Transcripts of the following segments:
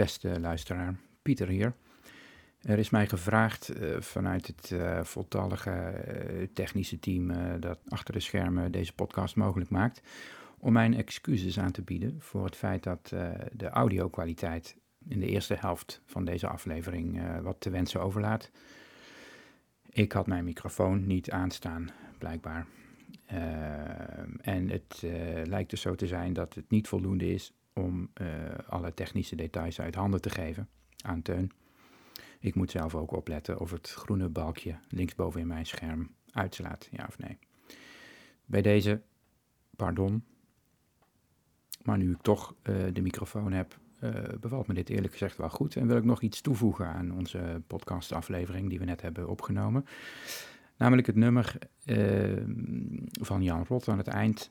Beste luisteraar, Pieter hier. Er is mij gevraagd eh, vanuit het uh, voltallige uh, technische team dat achter de schermen deze podcast mogelijk maakt, om mijn excuses aan te bieden voor het feit dat de audio-kwaliteit in de eerste helft van deze aflevering wat te wensen overlaat. Ik had mijn microfoon niet aanstaan, blijkbaar. en het lijkt dus zo te zijn dat het niet voldoende is om alle technische details uit handen te geven aan Teun. Ik moet zelf ook opletten of het groene balkje linksboven in mijn scherm uitslaat, ja of nee. Bij deze, pardon. Maar nu ik toch uh, de microfoon heb, uh, bevalt me dit eerlijk gezegd wel goed. En wil ik nog iets toevoegen aan onze podcastaflevering die we net hebben opgenomen. Namelijk het nummer van Jan Rot aan het eind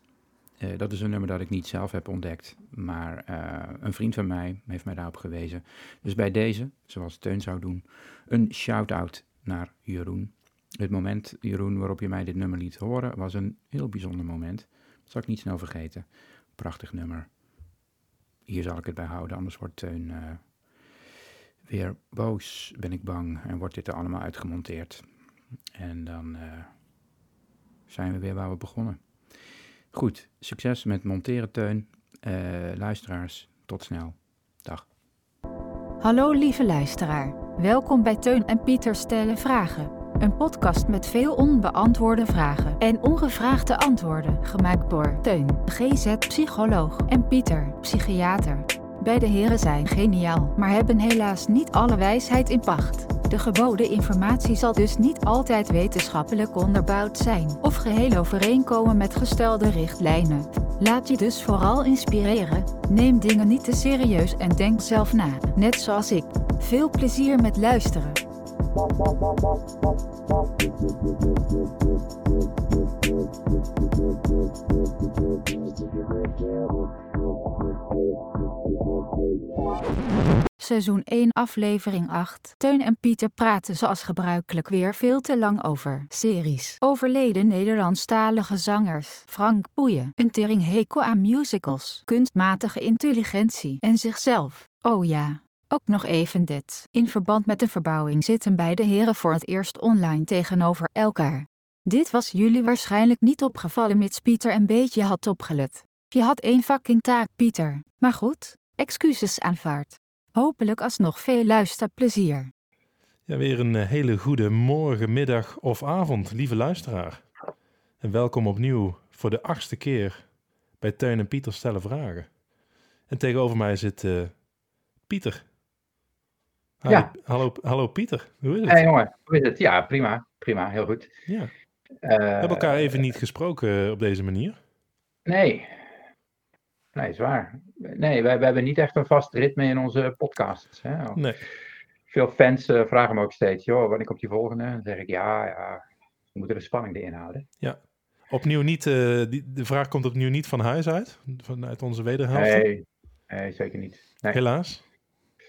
uh, dat is een nummer dat ik niet zelf heb ontdekt, maar uh, een vriend van mij heeft mij daarop gewezen. Dus bij deze, zoals Teun zou doen, een shout-out naar Jeroen. Het moment, Jeroen, waarop je mij dit nummer liet horen, was een heel bijzonder moment. Dat zal ik niet snel vergeten. Prachtig nummer. Hier zal ik het bij houden, anders wordt Teun uh, weer boos, ben ik bang, en wordt dit er allemaal uitgemonteerd. En dan zijn we weer waar we begonnen. Goed, succes met monteren, Teun. Uh, luisteraars, tot snel. Dag. Hallo lieve luisteraar. Welkom bij Teun en Pieter stellen vragen. Een podcast met veel onbeantwoorde vragen en ongevraagde antwoorden, gemaakt door Teun, GZ-psycholoog, en Pieter, psychiater. Beide heren zijn geniaal, maar hebben helaas niet alle wijsheid in pacht. De geboden informatie zal dus niet altijd wetenschappelijk onderbouwd zijn of geheel overeenkomen met gestelde richtlijnen. Laat je dus vooral inspireren, neem dingen niet te serieus en denk zelf na, net zoals ik. Veel plezier met luisteren. Seizoen 1 aflevering 8 Teun en Pieter praten zoals gebruikelijk weer veel te lang over series. Overleden Nederlandstalige zangers Frank Boeien, een tering hekel aan musicals, kunstmatige intelligentie en zichzelf. Oh ja, ook nog even dit. In verband met de verbouwing zitten beide heren voor het eerst online tegenover elkaar. Dit was jullie waarschijnlijk niet opgevallen mits Pieter een beetje had opgelet. Je had één fucking taak, Pieter. Maar goed, excuses aanvaard. Hopelijk alsnog veel luisterplezier. Ja, weer een eh, hele goede morgen, middag of avond, lieve luisteraar. En welkom opnieuw voor de achtste keer bij Teun en Pieter stellen vragen. En tegenover mij zit uh, Pieter. ja. Hallo, hallo Pieter, hoe is het? Hey jongen, hoe is het? Ja, prima, prima, heel goed. Ja. Uh, We hebben elkaar even niet gesproken op deze manier. Nee, Nee, zwaar. Nee, wij, wij hebben niet echt een vast ritme in onze podcasts. Hè? Nee. Veel fans uh, vragen me ook steeds, joh, wanneer komt die volgende? Dan zeg ik, ja, ja, we moeten de spanning erin houden. Ja. Opnieuw niet, uh, die, de vraag komt opnieuw niet van huis uit, vanuit onze wederhelft? Nee, nee, zeker niet. Nee. Helaas?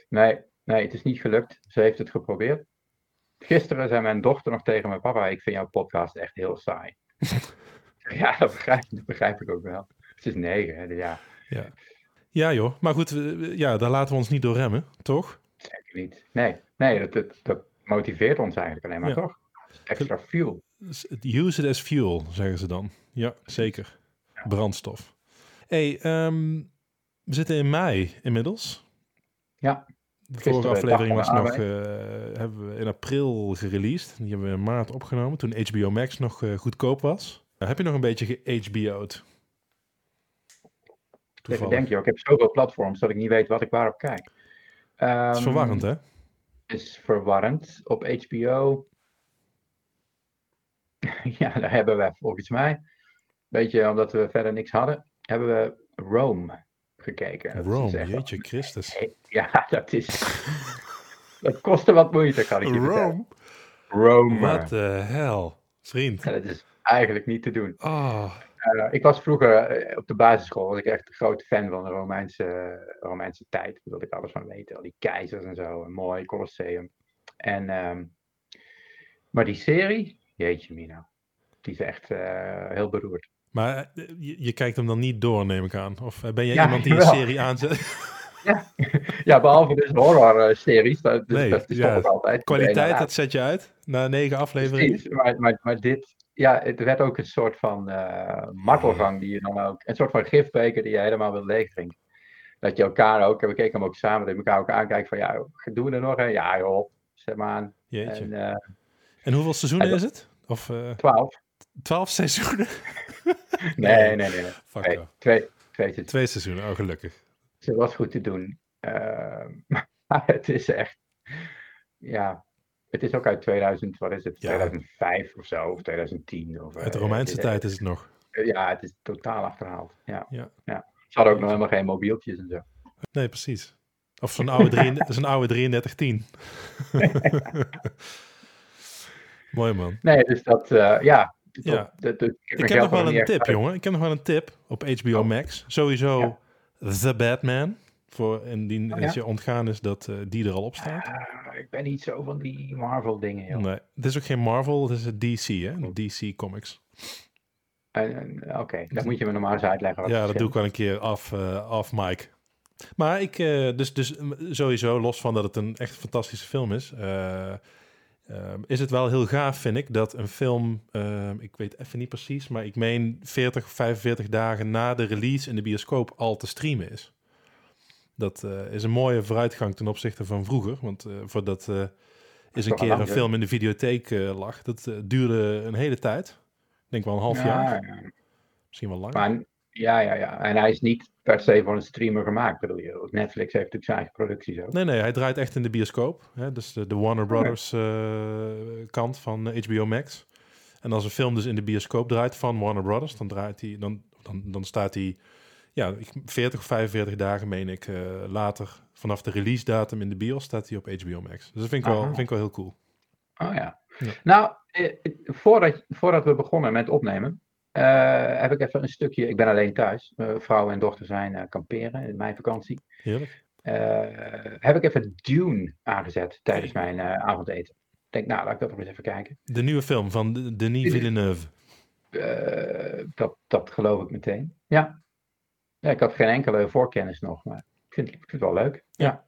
Nee, nee, het is niet gelukt. Ze heeft het geprobeerd. Gisteren zei mijn dochter nog tegen mijn papa, ik vind jouw podcast echt heel saai. ja, dat begrijp, dat begrijp ik ook wel. Het is negen, hè, dus ja. Ja. ja, joh. Maar goed, ja, daar laten we ons niet door remmen, toch? Zeker niet. Nee, nee dat, dat, dat motiveert ons eigenlijk alleen maar, ja. toch? Extra fuel. Use it as fuel, zeggen ze dan. Ja, zeker. Ja. Brandstof. hey, um, we zitten in mei inmiddels. Ja. De vorige aflevering was nog, uh, hebben we in april gereleased. Die hebben we in maart opgenomen, toen HBO Max nog uh, goedkoop was. Uh, heb je nog een beetje ge-HBO'd? Even denk je, ik heb zoveel platforms dat ik niet weet wat ik waarop kijk. Um, het is verwarrend, hè? is verwarrend. Op HBO, ja, daar hebben we volgens mij, weet je, omdat we verder niks hadden, hebben we Rome gekeken. Dat Rome, echt, jeetje Christus. Ja, dat is, dat kostte wat moeite, kan ik je Rome? Rome. What the hell, vriend. Ja, dat is eigenlijk niet te doen. Oh. Uh, ik was vroeger uh, op de basisschool was ik echt een grote fan van de Romeinse, Romeinse tijd. Daar wilde ik alles van weten. Al die keizers en zo. Een mooi Colosseum. En, um, maar die serie, jeetje Mina. Die is echt heel beroerd. Maar je, je, kijkt hem dan niet door, neem ik aan. Of ben je ja, iemand die de serie aanzet? ja. ja, behalve dus horror-series. Dat, dus, Nee, dat is ja, altijd. Kwaliteit, dat zet je uit na negen afleveringen. Precies, maar, maar, maar dit, ja, het werd ook een soort van eh martelgang die je dan ook, een soort van gifbeker die je helemaal wil leegdrinken. Dat je elkaar ook, en we keken hem ook samen, dat je elkaar ook aankijkt van, ja, doen we er nog een? Ja joh, zet maar aan. Jeetje. En eh En hoeveel seizoenen en is het? Of eh, twaalf. twaalf seizoenen? Nee, nee, nee. nee. Fuck Nee, twee, twee, twee. Twee seizoenen, oh gelukkig. Ze was goed te doen. Eh, maar het is echt, ja, het is ook uit 2000, wat is het, Ja. 2005 of zo, of 2010. Of, Uit de eh, Romeinse tijd is het nog. Ja, het is totaal achterhaald. Ja. Ja. Ja. Ze hadden ook nog helemaal geen mobieltjes en zo. Nee, precies. Of zo'n oude, 33 zo'n oude 3310. Mooi man. Nee, dus dat, eh, ja. Ja. Dat, dat, Ik heb nog wel een tip, jongen. Ik heb nog wel een tip op HBO Oh. Max. Sowieso Ja. The Batman. Voor indien Oh, het je ontgaan is dat eh, die er al op staat. Ah, ik ben niet zo van die Marvel dingen, joh. Nee, het is ook geen Marvel, het is een DC, hè? DC Comics. En, Oké, dan moet je me nog maar eens uitleggen. Ja, dat doe ik wel een keer af, eh af Mike. Maar ik, eh, dus, dus sowieso, los van dat het een echt fantastische film is, eh, eh, is het wel heel gaaf, vind ik, dat een film, eh, ik weet even niet precies, maar ik meen 40, 45 dagen na de release in de bioscoop al te streamen is. Dat eh, is een mooie vooruitgang ten opzichte van vroeger, want eh, voordat eh is een keer lang, een film in de videotheek lag, dat duurde een hele tijd. Ik denk wel een half Ja, jaar, ja. misschien wel langer. Maar, ja, ja, ja. En hij is niet per se voor een streamer gemaakt, bedoel je. Netflix heeft natuurlijk zijn eigen producties ook. Nee, nee, hij draait echt in de bioscoop. Hè? Dus de, de Warner Brothers kant van HBO Max. En als een film dus in de bioscoop draait van Warner Brothers, dan, draait hij, dan, dan, dan staat hij ja, ik- 40 of 45 dagen, meen ik, eh, later vanaf de release datum in de bios staat hij op HBO Max. Dus dat vind ik, wel, Aha. vind ik wel heel cool. Oh ja. Ja. Nou, eh, voordat, voordat we begonnen met opnemen, eh, heb ik even een stukje. Ik ben alleen thuis. Mijn vrouw en dochter zijn kamperen in mijn vakantie. Heerlijk. Heb ik even Dune aangezet tijdens mijn avondeten. Ik denk, nou, laat ik dat nog eens even kijken. De nieuwe film van de- Denis Villeneuve. Dat, dat geloof ik meteen. Ja. Ja. Ik had geen enkele voorkennis nog, maar ik vind, ik vind het wel leuk. Ja.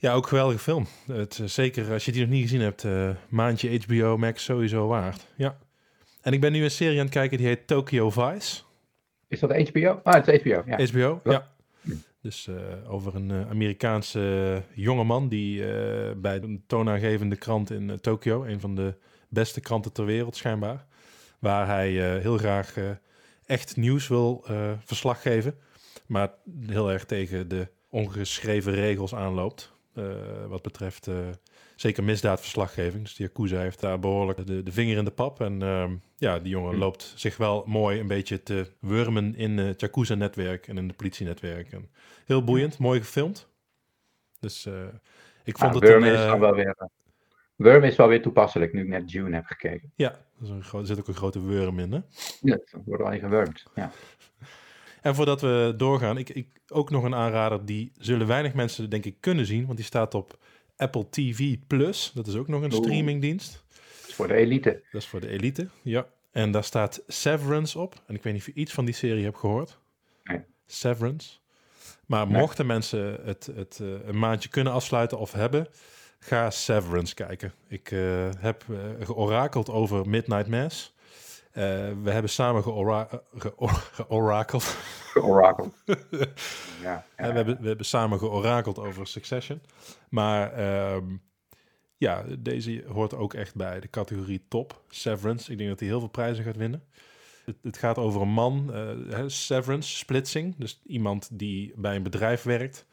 Ja, ook een geweldige film. Het, eh, zeker als je die nog niet gezien hebt, eh, maandje HBO Max sowieso waard. Ja. En ik ben nu een serie aan het kijken die heet Tokyo Vice. Is dat HBO? Ah, het is HBO. Ja. HBO, Ja. Dus eh, over een Amerikaanse jongeman die bij een toonaangevende krant in Tokio, een van de beste kranten ter wereld schijnbaar, waar hij heel graag echt nieuws wil eh, verslag geven, maar heel erg tegen de ongeschreven regels aanloopt. eh, wat betreft eh, zeker misdaadverslaggeving. Dus die Yakuza heeft daar behoorlijk de, de vinger in de pap. En ehm, ja, die jongen Hm. loopt zich wel mooi een beetje te wurmen in het Yakuza-netwerk en in de politienetwerk. En heel boeiend, mooi gefilmd. Dus ik vond het een... is dan wel weer. Worm is wel weer toepasselijk nu ik net Dune heb gekeken. ja, er, zit ook een grote wurm in, hè? Ja, er wordt al in gewurmd. Ja. En voordat we doorgaan, ik, ik ook nog een aanrader die zullen weinig mensen denk ik kunnen zien, want die staat op Apple TV Plus. Dat is ook nog een Oeh. streamingdienst. Dat is voor de elite. Dat is voor de elite, ja. En daar staat Severance op. En ik weet niet of je iets van die serie hebt gehoord. Nee. Severance. Maar Nee. mochten mensen het, het eh, een maandje kunnen afsluiten of hebben, ga Severance kijken. Ik eh, heb eh, georakeld over Midnight Mass. Eh, we hebben samen geora geor- georakeld. Oracle. Ja, Eh, we, hebben, we hebben samen georakeld over Succession. Maar ehm, ja, deze hoort ook echt bij de categorie top. Severance. Ik denk dat hij heel veel prijzen gaat winnen. Het, het gaat over een man, severance, splitsing. Dus iemand die bij een bedrijf werkt.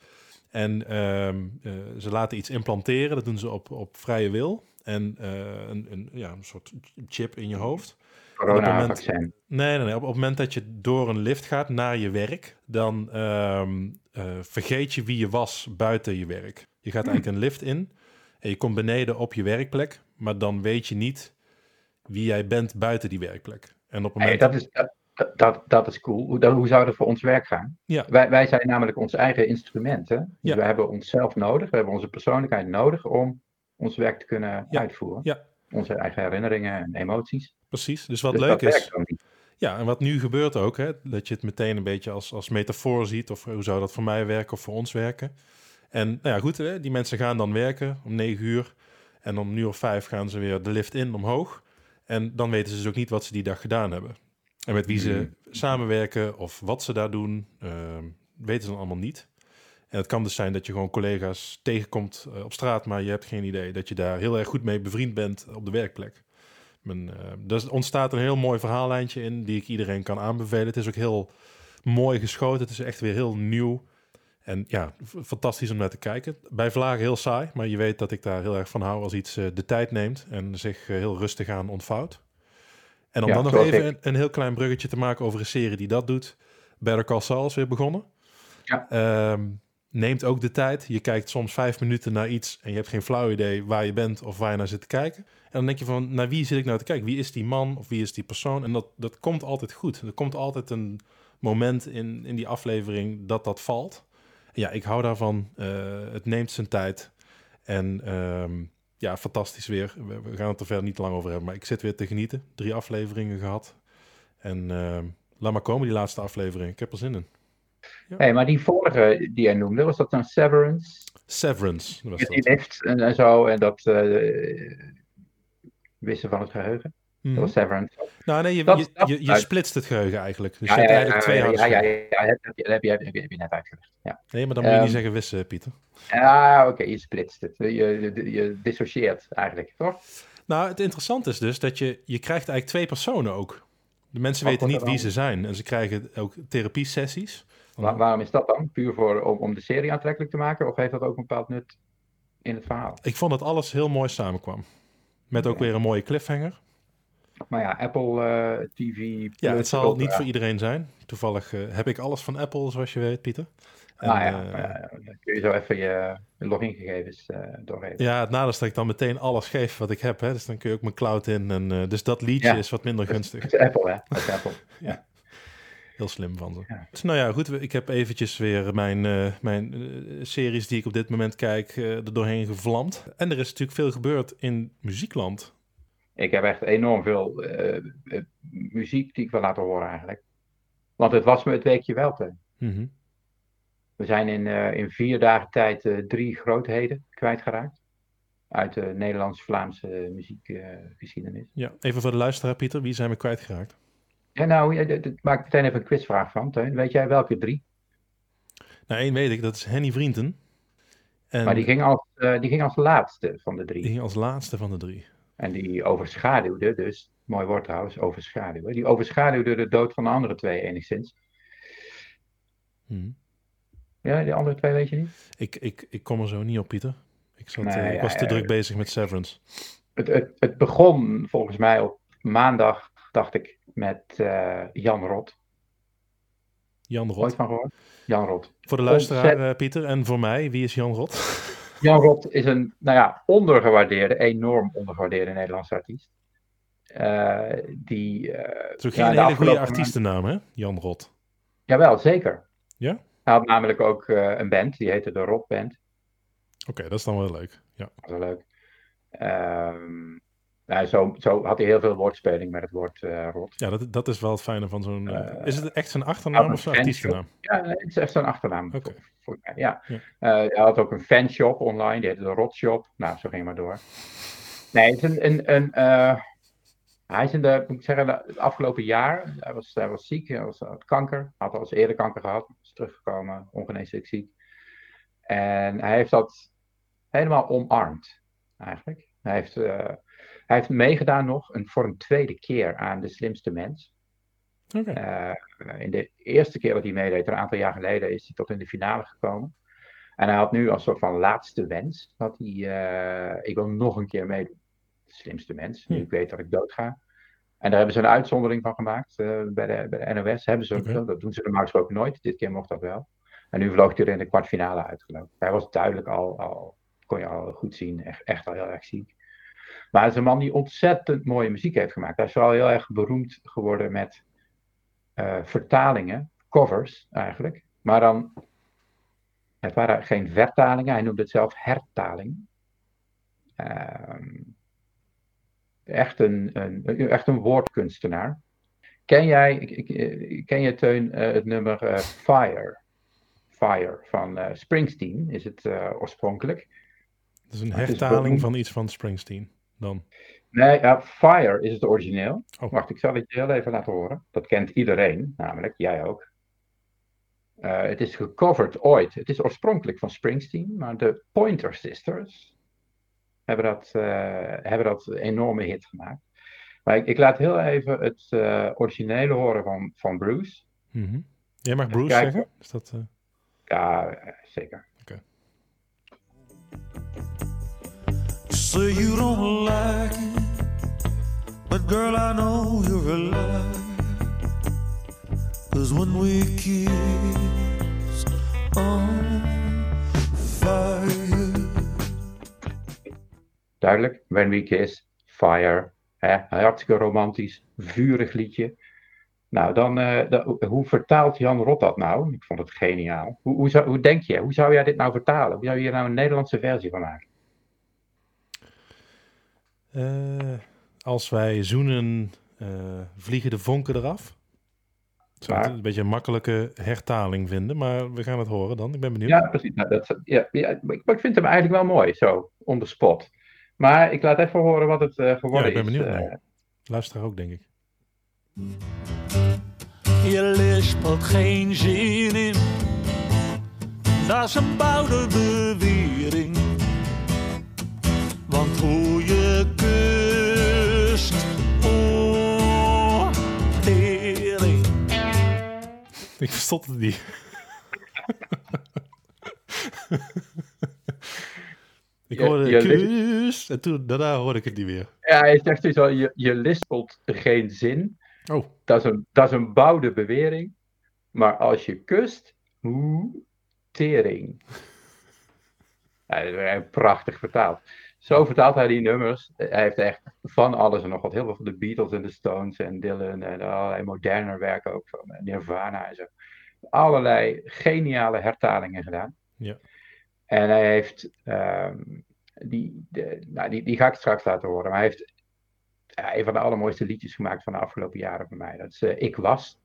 En ehm, eh, ze laten iets implanteren. Dat doen ze op, op vrije wil. En eh, een, een, ja, een soort chip in je hoofd. Corona-vaccin. Nee, nee, nee. Op, op het moment dat je door een lift gaat naar je werk, dan ehm, eh, vergeet je wie je was buiten je werk. Je gaat eigenlijk een lift in en je komt beneden op je werkplek, maar dan weet je niet wie jij bent buiten die werkplek. En op het Hey, moment... dat, is, dat, dat, dat is cool. Hoe, dat- hoe zou dat voor ons werk gaan? Ja. Wij, wij zijn namelijk ons eigen instrument. Hè? Dus Ja. we hebben onszelf nodig. We hebben onze persoonlijkheid nodig om ons werk te kunnen Ja. uitvoeren. Onze eigen herinneringen en emoties. Precies. Dus wat Dus leuk is, dan. Ja, en wat nu gebeurt ook, hè, dat je het meteen een beetje als, als metafoor ziet, of hoe zou dat voor mij werken of voor ons werken. En nou ja, goed, hè, die mensen gaan dan werken om negen uur en om nu of vijf gaan ze weer de lift in omhoog. En dan weten ze dus ook niet wat ze die dag gedaan hebben. En met wie ze Hmm. samenwerken of wat ze daar doen, eh, weten ze dan allemaal niet. En het kan dus zijn dat je gewoon collega's tegenkomt eh, op straat, maar je hebt geen idee dat je daar heel erg goed mee bevriend bent op de werkplek. Men, eh, dus er ontstaat een heel mooi verhaallijntje in die ik iedereen kan aanbevelen. Het is ook heel mooi geschoten. Het is echt weer heel nieuw. En ja, fantastisch om naar te kijken. Bij Vlagen heel saai, maar je weet dat ik daar heel erg van hou als iets eh, de tijd neemt en zich heel rustig aan ontvouwt. En om Ja, dan nog even een, een heel klein bruggetje te maken over een serie die dat doet. Better Call Saul is weer begonnen. Ja. Ehm, neemt ook de tijd. Je kijkt soms vijf minuten naar iets en je hebt geen flauw idee waar je bent of waar je naar zit te kijken. En dan denk je van, naar wie zit ik nou te kijken? Wie is die man of wie is die persoon? En dat, dat komt altijd goed. Er komt altijd een moment in, in die aflevering dat dat valt. En ja, ik hou daarvan. Eh, het neemt zijn tijd. En ehm, ja, fantastisch weer. We, we gaan het er verder niet lang over hebben, maar ik zit weer te genieten. Drie afleveringen gehad. En ehm, laat maar komen, die laatste aflevering. Ik heb er zin in. Hey, maar die vorige die jij noemde, was dat dan Severance? Severance was die dat. lift en, en zo, en dat eh wissen van het geheugen. Mhm. Dat was Severance. Nou nee, je, Dat- je, dat- je, je uit- splitst het geheugen eigenlijk. Dus Ja, je hebt ja, eigenlijk twee harde ja, ja, ja, dat heb je, heb je, heb je net uitgelegd. Ja, Nee, maar dan moet je niet Ehm, zeggen wissen, Pieter. ah, oké, je splitst het. Je, je, je dissocieert eigenlijk, toch? Nou, het interessante is dus dat je, je krijgt eigenlijk twee personen ook. De mensen Wat weten niet wie ze zijn. En ze krijgen ook therapiesessies. Wa- waarom is dat dan? Puur voor, om, om de serie aantrekkelijk te maken? Of heeft dat ook een bepaald nut in het verhaal? Ik vond dat alles heel mooi samenkwam. Met ook weer een mooie cliffhanger. Maar ja, Apple eh, TV. Ja, het zal niet voor iedereen zijn. Toevallig eh, heb ik alles van Apple, zoals je weet, Pieter. En, Ah ja, eh, ja, dan kun je zo even je logingegevens eh doorgeven. ja, het nadeel is dat ik dan meteen alles geef wat ik heb. Hè? Dus dan kun je ook mijn cloud in. En, eh, dus dat liedje Ja. is wat minder gunstig. is Apple, hè? Dat is Apple. Heel slim van ze. Ja. Dus nou ja, goed. Ik heb eventjes weer mijn, eh, mijn eh, series die ik op dit moment kijk eh, er doorheen gevlamd. En er is natuurlijk veel gebeurd in muziekland. Ik heb echt enorm veel eh, eh, muziek die ik wil laten horen eigenlijk. Want het was me het weekje wel, Teun. Mhm. We zijn in, eh, in vier dagen tijd drie grootheden kwijtgeraakt. Uit de Nederlands-Vlaamse muziekgeschiedenis. Ja, even voor de luisteraar, Pieter. Wie zijn we kwijtgeraakt? ja, nou, maak ik meteen even een quizvraag van, Teun. Weet jij welke drie? Nou, één weet ik, dat is Henny Vrienden. En Maar die ging, als, die ging als laatste van de drie. die ging als laatste van de drie. En die overschaduwde, dus, mooi woord trouwens, overschaduwen. Die overschaduwde de dood van de andere twee enigszins. Mhm. Ja, die andere twee weet je niet? Ik, ik, ik kom er zo niet op, Pieter. Ik, zat, Nee, eh, ik ja, was te ja, druk bezig met Severance. Het, het, het begon volgens mij op maandag, dacht ik, met eh, Jan Rot. Jan Ooit Rot. van gehoord? Jan Rot. Voor de luisteraar, Ontzett- eh, Pieter. En voor mij, wie is Jan Rot? Jan Rot is een, nou ja, ondergewaardeerde, enorm ondergewaardeerde Nederlandse artiest. Eh, die. eh, Het is ook ja, geen hele goede artiestennaam, hè? Jan Rot. Jawel, zeker. Ja? Hij had namelijk ook eh, een band, die heette de Rot Band. Oké, dat is dan wel leuk. Ja. Dat was wel leuk. Ehm, nou, zo, zo had hij heel veel woordspeling met het woord eh, rot. Ja, dat, dat is wel het fijne van zo'n... eh, Eh, is het echt zijn achternaam of zijn artiestennaam? Ja, het is echt zo'n achternaam. Oké. voor- voor mij, ja. Ja. Hij had ook een fanshop online, die heette de Rotshop. Nou, zo ging maar door. Nee, het is een. een, een hij is in de, moet ik zeggen, het afgelopen jaar, hij was, hij was ziek, hij was, had kanker, had al eens eerder kanker gehad, is teruggekomen, ongeneeslijk ziek. En hij heeft dat helemaal omarmd, eigenlijk. Hij heeft, hij heeft meegedaan nog, een, voor een tweede keer aan De Slimste Mens. Eh, in de eerste keer dat hij meedeed, een aantal jaar geleden, is hij tot in de finale gekomen. En hij had nu als soort van laatste wens, dat hij, eh, ik wil nog een keer meedoen. De slimste mens, nu Hm. ik weet dat ik doodga. En daar hebben ze een uitzondering van gemaakt eh, bij, de, bij de NOS. Hebben ze. Dat doen ze normaal gesproken nooit. Dit keer mocht dat wel. En nu vloog hij er in de kwartfinale uitgelopen. Hij was duidelijk al, al kon je al goed zien, echt, echt al heel erg ziek. Maar het is een man die ontzettend mooie muziek heeft gemaakt. Hij is vooral heel erg beroemd geworden met eh, vertalingen, covers eigenlijk. Maar dan, het waren geen vertalingen, hij noemde het zelf hertalingen. Ehm, echt, een, een, echt een woordkunstenaar. ken jij, eh, ken jij Teun eh, het nummer Fire? Fire van Springsteen is het oorspronkelijk. Dat is een is hertaling van iets van Springsteen. Dan. Nee, ja, Fire is het origineel. Oh. Wacht, ik zal het je heel even laten horen. Dat kent iedereen, namelijk jij ook. Eh, het is gecoverd ooit. Het is oorspronkelijk van Springsteen, maar de Pointer Sisters hebben dat, eh, hebben dat enorme hit gemaakt. Maar ik, ik laat heel even het eh, originele horen van, van Bruce. Mhm. Jij mag Bruce zeggen? Is dat, Ja, zeker. Say you don't like it, but girl, I know you're alive. Cause when we kiss on fire, Duidelijk. When We Kiss, Fire. Hartstikke romantisch, vurig liedje. Nou, dan, eh, dan- hoe vertaalt Jan Rot dat nou? Ik vond het geniaal. Hoe, hoe, zou, hoe denk je? Hoe zou jij dit nou vertalen? Hoe zou je hier nou een Nederlandse versie van maken? Eh, als wij zoenen, eh, vliegen de vonken eraf. Ik zou het een beetje een makkelijke hertaling vinden, maar we gaan het horen dan. Ik ben benieuwd. Ja, precies. Nou, dat, ja, ja, maar ik maar ik vind hem eigenlijk wel mooi, zo, on the spot. Maar ik laat even horen wat het eh, geworden Ja, ik ben is. benieuwd naar. Luister ook, denk ik. je lispelt geen zin in. Dat is een boude bewering. Want hoe Ik verstond het niet. ik hoorde je kus en toen, daarna hoorde ik het niet meer. ja, hij zegt dus al, je, je lispelt geen zin. Oh, Dat is een, dat is een boude bewering. Maar als je kust, hoe tering. Ja, dat is echt prachtig vertaald. Zo vertaalt hij die nummers. Hij heeft echt van alles en nog wat. Heel veel van de Beatles en de Stones en Dylan en allerlei moderne werken ook van eh, Nirvana en zo. Allerlei geniale hertalingen gedaan. Ja. En hij heeft, ehm, die, de, nou, die, die ga ik straks laten horen, maar hij heeft een van de allermooiste liedjes gemaakt van de afgelopen jaren voor mij. Dat is eh, Ik Was.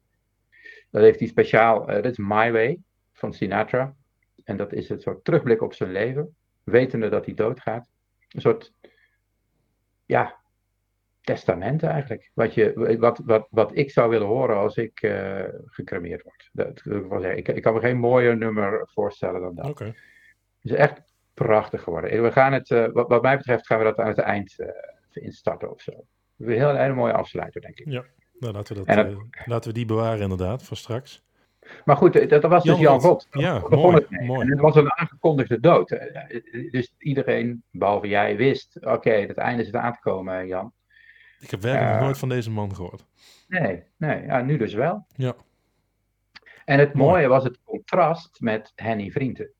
Dat heeft hij speciaal, eh, dat is My Way van Sinatra. En dat is een soort terugblik op zijn leven, wetende dat hij doodgaat. Een soort, ja, testament eigenlijk. Wat, je, wat, wat, wat ik zou willen horen als ik eh, gecremeerd word. Dat, wil ik, wel zeggen. ik, ik kan me geen mooier nummer voorstellen dan dat. Het is echt prachtig geworden. We gaan het, eh, wat, wat mij betreft, gaan we dat aan het eind eh, instarten of zo. Een hele, hele mooie afsluiter, denk ik. Nou, laten we, dat, En laten we die bewaren inderdaad, voor straks. Maar goed, eh, dat, was dus Jan Rot. Ja, mooi, het mooi. En het was een aangekondigde dood. Eh, eh, Dus iedereen, behalve jij, wist: oké, het einde zit aan te komen, Jan. Ik heb werkelijk nooit van deze man gehoord. Nee, nee, ja, nu dus wel. Ja. En het Mooi. mooie was het contrast met Henny Vrienden.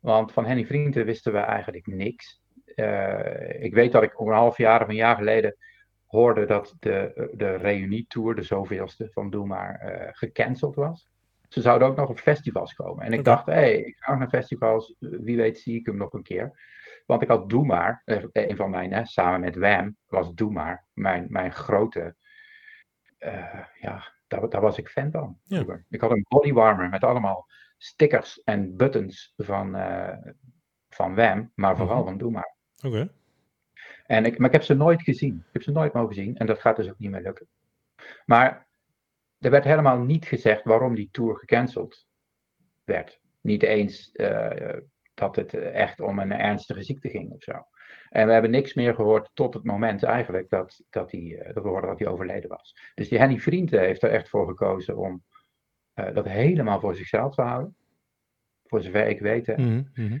Want van Henny Vrienden wisten we eigenlijk niks. Ik weet dat ik om een half jaar of een jaar geleden hoorde dat de, de reunietour, de zoveelste van Doe Maar, gecanceld was. Ze zouden ook nog op festivals komen. En ik dacht, hé, hey, ik ga naar festivals, wie weet zie ik hem nog een keer. Want ik had Doe Maar, eh, een van mijn, hè, samen met Wham, was Doe Maar mijn, mijn grote, eh, ja, daar, daar was ik fan van. Ja. Ik had een bodywarmer met allemaal stickers en buttons van, eh, van Wham, maar vooral Mhm. van Doe Maar. Oké. En ik, maar ik heb ze nooit gezien. Ik heb ze nooit mogen zien en dat gaat dus ook niet meer lukken. Maar er werd helemaal niet gezegd waarom die tour gecanceld werd. Niet eens eh, dat het echt om een ernstige ziekte ging of zo. En we hebben niks meer gehoord tot het moment eigenlijk dat, dat, hij, eh, dat we hoorden dat hij overleden was. Dus die Henny Vrienden heeft er echt voor gekozen om eh, dat helemaal voor zichzelf te houden. Voor zover ik weet. mhm.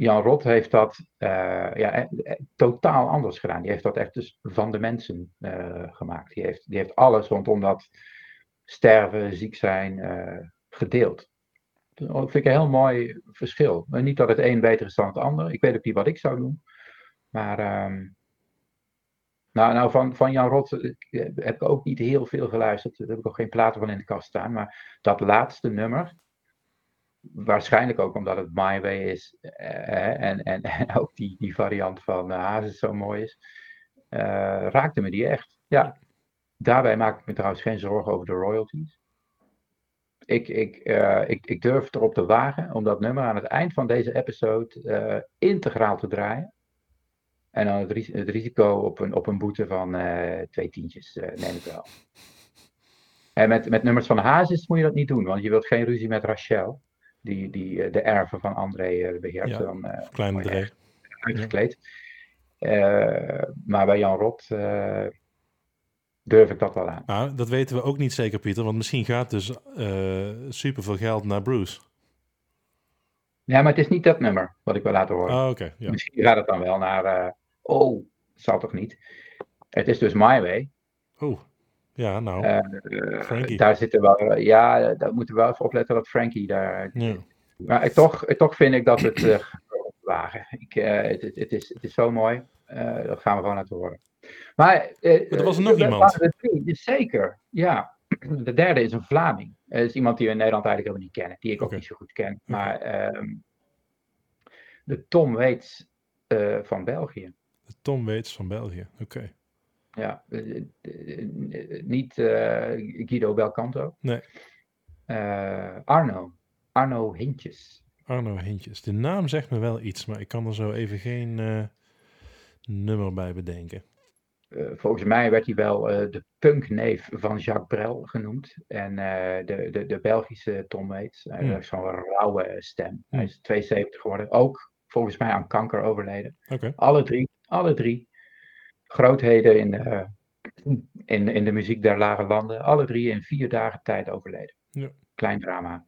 Jan Rot heeft dat eh, ja, eh, totaal anders gedaan. Die heeft dat echt dus van de mensen eh, gemaakt. Die heeft, die heeft alles rondom dat sterven, ziek zijn, gedeeld. Dat vind ik een heel mooi verschil. Niet dat het een beter is dan het ander. Ik weet ook niet wat ik zou doen. Maar ehm, nou, nou van, van Jan Rot heb ik ook niet heel veel geluisterd. Daar heb ik ook geen platen van in de kast staan. Maar dat laatste nummer, waarschijnlijk ook omdat het My Way is eh, en, en, en ook die, die variant van uh, Hazes zo mooi is, eh, raakte me die echt. Ja, daarbij maak ik me trouwens geen zorgen over de royalties. Ik, ik, eh, ik, ik durf erop te wagen om dat nummer aan het eind van deze episode eh, integraal te draaien. En dan het, ris- het risico op een, op een boete van eh, twee tientjes eh, neem ik wel. En met, met nummers van Hazes moet je dat niet doen, want je wilt geen ruzie met Rachel, die, die eh, de erven van André eh, beheert. Ja. Dan, eh, Kleine uitgekleed. Maar bij Jan Rot durf ik dat wel aan. Nou, dat weten we ook niet zeker, Pieter. Want misschien gaat dus eh superveel geld naar Bruce. Ja, maar het is niet dat nummer wat ik wil laten horen. Ah, ja. Misschien gaat het dan wel naar. oh, dat zal toch niet? Het is dus My Way. Oh, ja, nou. Frankie. daar zitten wel. ja, daar moeten we wel even opletten dat Frankie daar. ja. Maar toch, toch vind ik dat het. eh wagen. Ik, eh, het, het, is, het is zo mooi. Dat gaan we gewoon laten horen. Maar. eh, er was er nog dat iemand. er drie, dus zeker. Ja. De derde is een Vlaming. Het is iemand die we in Nederland eigenlijk helemaal niet kennen. Die ik ook niet zo goed ken. Maar. ehm, de Tom Waits van België. De Tom Waits van België. Oké. Ja, eh, eh, eh, niet Guido Belcanto. Nee. Arno. Arno Hintjes. Arno Hintjes. De naam zegt me wel iets, maar ik kan er zo even geen nummer bij bedenken. Volgens mij werd hij wel de punkneef van Jacques Brel genoemd. En de, de, de Belgische Tom Waits. Hij Hmm. heeft zo'n rauwe stem. Hij Hmm. is 72 geworden. Ook volgens mij aan kanker overleden. Alle drie. Alle drie. Grootheden in de, in, in de muziek der lage landen. Alle drie in vier dagen tijd overleden. Ja. Klein drama.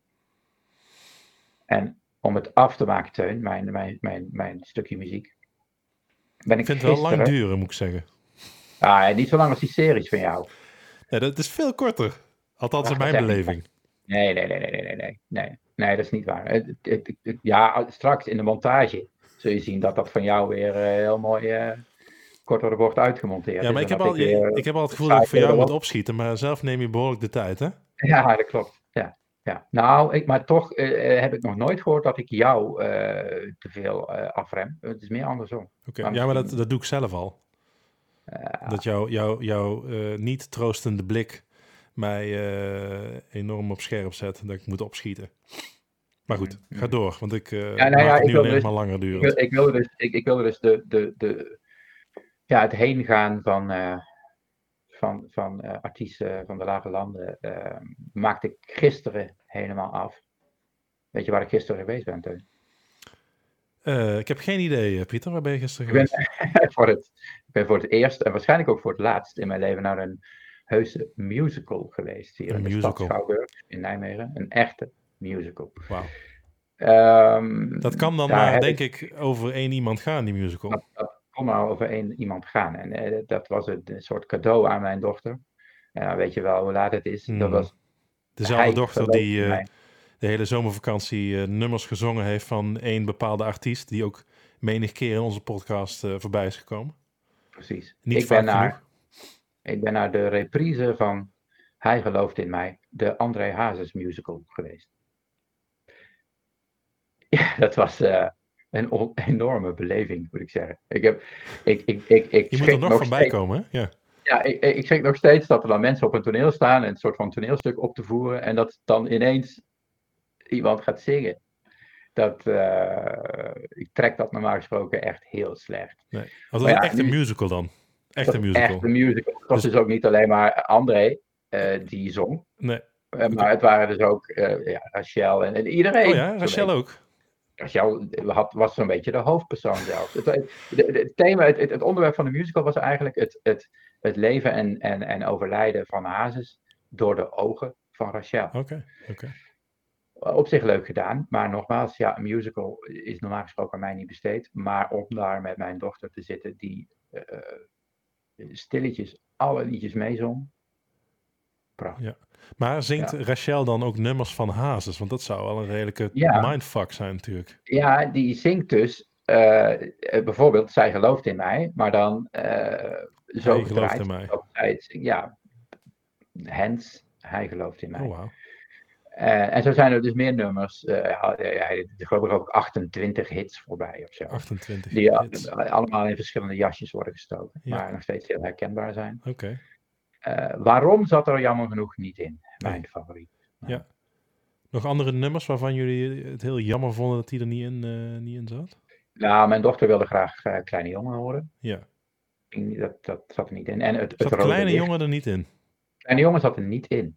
En om het af te maken, Teun, mijn, mijn, mijn, mijn stukje muziek. Ben ik Ik vind het wel lang duren, moet ik zeggen. Ah, niet zo lang als die series van jou. Nee, dat is veel korter. Althans, Ja, in mijn beleving. Nee, nee, nee, nee, nee, nee, nee, nee. Nee, dat is niet waar. Het- het- het- het- ja, straks in de montage zul je zien dat dat van jou weer eh, heel mooi eh kort door de bocht uitgemonteerd Ja, is. maar ik heb, al, weer- ik heb al het gevoel dat ik voor jou moet opschieten, maar zelf neem je behoorlijk de tijd, hè? Ja, dat klopt. Ja, ja. Nou, ik, maar toch eh, heb ik nog nooit gehoord dat ik jou eh, te veel eh, afrem. Het is meer andersom. Oké. Ja, maar dat, dat doe ik zelf al. Dat jouw jou, jou, eh, niet troostende blik mij eh, enorm op scherp zet dat ik moet opschieten. Maar goed, Mm, ga door, want ik eh Ja, nou maak ja, het ik nu wil alleen dus- maar langer duren. wil, ik wilde dus, ik, ik wilde dus de, de, de, ja, het heen gaan van, eh, van, van eh, artiesten van de lage landen. eh, maakte ik gisteren helemaal af. Weet je waar ik gisteren geweest ben, Teun? Ik heb geen idee, Pieter. Waar ben je gisteren Ik ben, geweest? voor het, ik ben voor het eerst en waarschijnlijk ook voor het laatst in mijn leven naar een heuse musical geweest. Hier Een in de musical. stad Schouwburg in Nijmegen. Een echte musical. Wauw. Ehm, Dat kan dan maar, denk ik, over één iemand gaan, die musical. dat, dat maar over één iemand gaan. En eh, dat was het, een soort cadeau aan mijn dochter. En dan weet je wel hoe laat het is. Dat Hmm. was Dezelfde dochter die eh, de hele zomervakantie eh, nummers gezongen heeft van één bepaalde artiest, die ook menig keer in onze podcast voorbij is gekomen. Precies. Niet ik, ben naar, genoeg. ik ben naar de reprise van Hij gelooft in mij, de André Hazes musical geweest. Ja, dat was een enorme beleving, moet ik zeggen. Ik, heb, ik, ik, ik, ik Je moet schrik er nog nog van bij steeds- komen, hè? Ja. Ja, ik, ik ik schrik nog steeds dat er dan mensen op een toneel staan en een soort van toneelstuk op te voeren en dat dan ineens iemand gaat zingen. Dat, eh, ik trek dat normaal gesproken echt heel slecht. Nee. Was dat ja, echt een musical dan? Echt een musical? Echt een musical. Het was Dus- dus ook niet alleen maar André eh, die zong, Nee. eh, maar het waren dus ook ja, Rachel en, en iedereen. Oh ja, Rachel ook. Rachel had, was zo'n beetje de hoofdpersoon zelfs. Het, het, thema, het, het, onderwerp van de musical was eigenlijk het, het, het leven en, en, en overlijden van Hazes door de ogen van Rachel. Oké, oké. Op zich leuk gedaan, maar nogmaals, ja, een musical is normaal gesproken aan mij niet besteed. Maar om daar met mijn dochter te zitten die eh, stilletjes alle liedjes meezong. Prachtig. Maar zingt Ja. Rachel dan ook nummers van Hazes? Want dat zou wel een redelijke Ja. mindfuck zijn natuurlijk. Ja, die zingt dus eh, eh, bijvoorbeeld Zij gelooft in mij, maar dan eh zo Hij gelooft in mij. Ja, hens, hij gelooft in mij. Oh. Eh, en zo zijn er dus meer nummers. hij er geloof ik ook 28 hits voorbij of zo. 28 Die hits. allemaal in verschillende jasjes worden gestoken, Ja. maar nog steeds heel herkenbaar zijn. Oké. Eh, waarom zat er jammer genoeg niet in? Mijn favoriet. Nog andere nummers waarvan jullie het heel jammer vonden dat die er niet in, eh, niet in zat? Nou, mijn dochter wilde graag eh, Kleine Jongen horen. Ja. Dat, dat zat er niet in. En het, Zat Kleine Licht. Jongen er niet in? Kleine Jongen zat er niet in.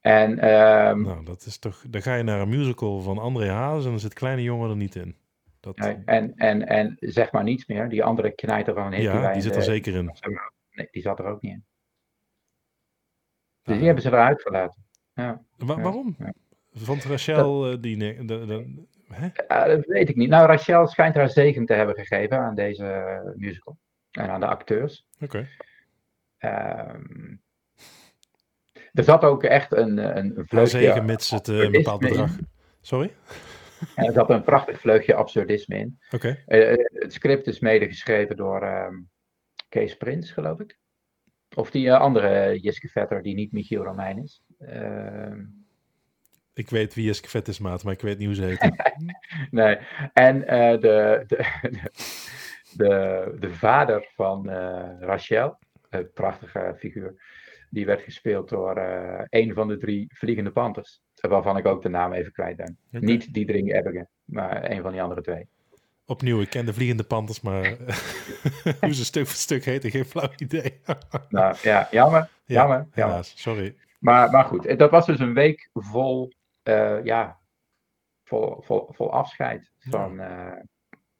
En ehm, Nou, dat is toch... Dan ga je naar een musical van André Hazes en dan zit Kleine Jongen er niet in. Dat, nee, en, en, en zeg maar niets meer. Die andere knijter van een hit ja, die zit de- er zeker in. Nee, die zat er ook niet in. Dus die hebben ze eruit gelaten. Ja. Wa- Ja, waarom? ja. Vond Rachel eh, die... de, de, hè? Ja, dat weet ik niet. Nou, Rachel schijnt haar zegen te hebben gegeven aan deze musical. En aan de acteurs. Oké. Ehm, er zat ook echt een, eh, een, vleugje zegen mits het eh, een bepaald bedrag... Sorry? En er zat een prachtig vleugje absurdisme in. Oké. Het script is mede geschreven door ehm, Kees Prins, geloof ik. Of die eh, andere Jiske Vetter, die niet Michiel Romein is. Ehm, Ik weet wie is vet is, maat, maar ik weet niet hoe ze heet. nee, en eh, de, de, de, de vader van eh, Rachel, een prachtige figuur, die werd gespeeld door een van de drie Vliegende Panthers. Waarvan ik ook de naam even kwijt ben. Niet Diederik Ebbingen, maar een van die andere twee. Opnieuw, ik ken de Vliegende Panthers, maar hoe ze stuk voor stuk heten, geen flauw idee. Nou ja, jammer, Ja, jammer, jammer. helaas, sorry. Maar, maar goed, dat was dus een week vol, eh, ja, vol, vol, vol afscheid van eh,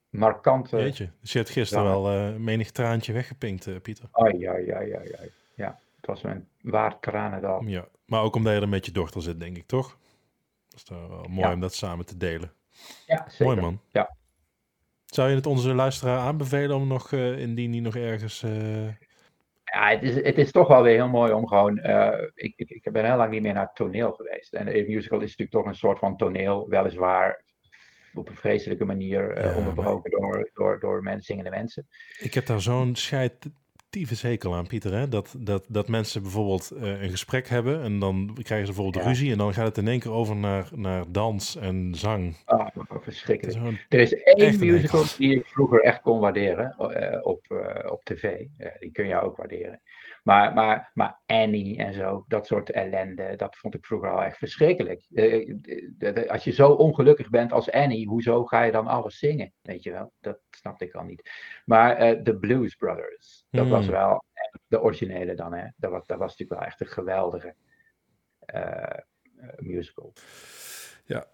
markante. Jeetje, dus je hebt gisteren Ja. wel eh, menig traantje weggepinkt, eh, Pieter. Ai, ai, ai, ai. Ja, het was een waar tranendal. Ja, maar ook omdat je er met je dochter zit, denk ik, toch? Dat is wel mooi Ja. om dat samen te delen. Ja, zeker. Mooi man. Ja. Zou je het onze luisteraar aanbevelen om nog, eh, indien die nog ergens... eh, Ja, het is, het is toch wel weer heel mooi om gewoon. eh, ik, ik, ik ben heel lang niet meer naar het toneel geweest. En een musical is natuurlijk toch een soort van toneel, weliswaar op een vreselijke manier Ja, onderbroken door, door, door mensen, zingende mensen. Ik heb daar zo'n scheidtieve hekel aan, Pieter. Hè? Dat, dat, dat mensen bijvoorbeeld eh, een gesprek hebben en dan krijgen ze bijvoorbeeld Ja. ruzie en dan gaat het in één keer over naar, naar dans en zang. Ah, is verschrikkelijk. Er is één musical die ik vroeger echt kon waarderen eh, op, eh, op tv. Die kun je ook waarderen. Maar, maar, maar Annie en zo, dat soort ellende, dat vond ik vroeger al echt verschrikkelijk. Eh, de- als je zo ongelukkig bent als Annie, hoezo ga je dan alles zingen? Weet je wel, dat snapte ik al niet. Maar eh, de Blues Brothers, dat was Hmm. wel de originele dan. Hè? Dat, was, dat was natuurlijk wel echt een geweldige eh, eh, musical. Ja.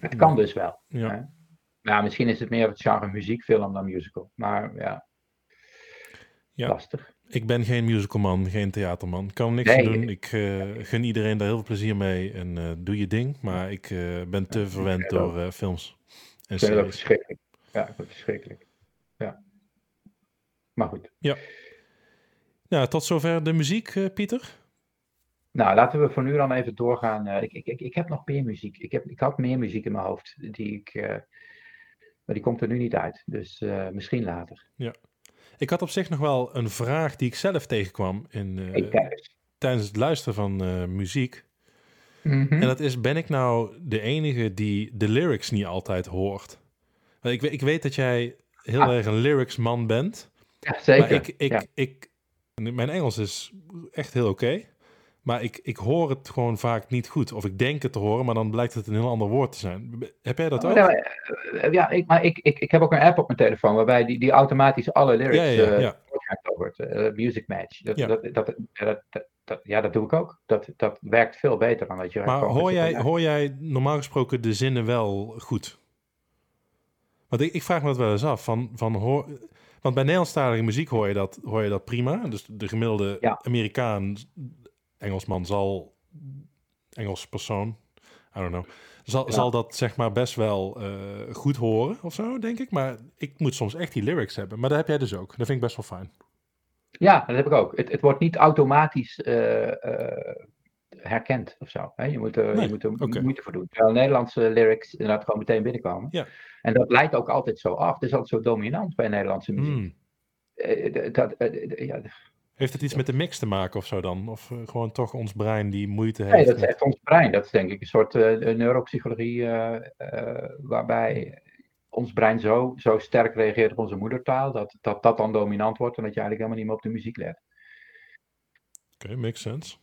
Het kan dus wel. Ja. hè? Nou, misschien is het meer het genre muziekfilm dan musical. Maar ja, Ja. lastig. Ik ben geen musicalman, geen theaterman. Kan niks Nee. doen. Ik eh, gun iedereen daar heel veel plezier mee en eh, doe je ding. Maar ik eh, ben te verwend door films en Ik vind series. verschrikkelijk. Ja, ik vind het verschrikkelijk. Ja. Maar goed. Nou, tot zover de muziek, Pieter. Nou, laten we voor nu dan even doorgaan. Ik, ik, ik, ik heb nog meer muziek. Ik, heb, ik had meer muziek in mijn hoofd. Die ik, maar die komt er nu niet uit. Dus misschien later. Ik had op zich nog wel een vraag die ik zelf tegenkwam in, eh, tijdens het luisteren van eh, muziek. Mhm. En dat is, ben ik nou de enige die de lyrics niet altijd hoort? Want ik, ik weet dat jij heel Ah. erg een lyrics-man bent. Ja, zeker. Maar ik, ik, ja. ik, mijn Engels is echt heel oké. Maar ik, ik hoor het gewoon vaak niet goed. Of ik denk het te horen, maar dan blijkt het een heel ander woord te zijn. Heb jij dat ook? Nou, eh, ja, ik, maar ik, ik, ik heb ook een app op mijn telefoon waarbij die, die automatisch alle lyrics Ja, ja, eh, ja. wordt. eh, music Match. Dat, Ja. dat, dat, dat, ja, dat doe ik ook. Dat, dat werkt veel beter dan dat je. Maar hoor jij, hoor jij normaal gesproken de zinnen wel goed? Want ik, ik vraag me dat wel eens af. Van, van hoor, want bij Nederlandstalige muziek hoor je, dat, hoor je dat prima. Dus de gemiddelde Ja. Amerikaan, Engelsman zal, Engels persoon, I don't know, zal, Ja. zal dat zeg maar best wel eh, goed horen of zo, denk ik. Maar ik moet soms echt die lyrics hebben. Maar dat heb jij dus ook. Dat vind ik best wel fijn. Ja, dat heb ik ook. Het, het wordt niet automatisch eh, eh, herkend of zo. Hè? Je, moet er, Nee, je moet er moeite voor doen. Terwijl Nederlandse lyrics inderdaad gewoon meteen binnenkomen. Ja. En dat leidt ook altijd zo af. Het is altijd zo dominant bij Nederlandse muziek. Hmm. Dat, ja, Heeft het iets met de mix te maken of zo dan? Of eh, gewoon toch ons brein die moeite heeft? Nee, dat is echt ons brein. Dat is denk ik een soort eh, neuropsychologie eh, waarbij ons brein zo, zo sterk reageert op onze moedertaal, dat, dat dat dan dominant wordt en dat je eigenlijk helemaal niet meer op de muziek let. Oké, makes sense.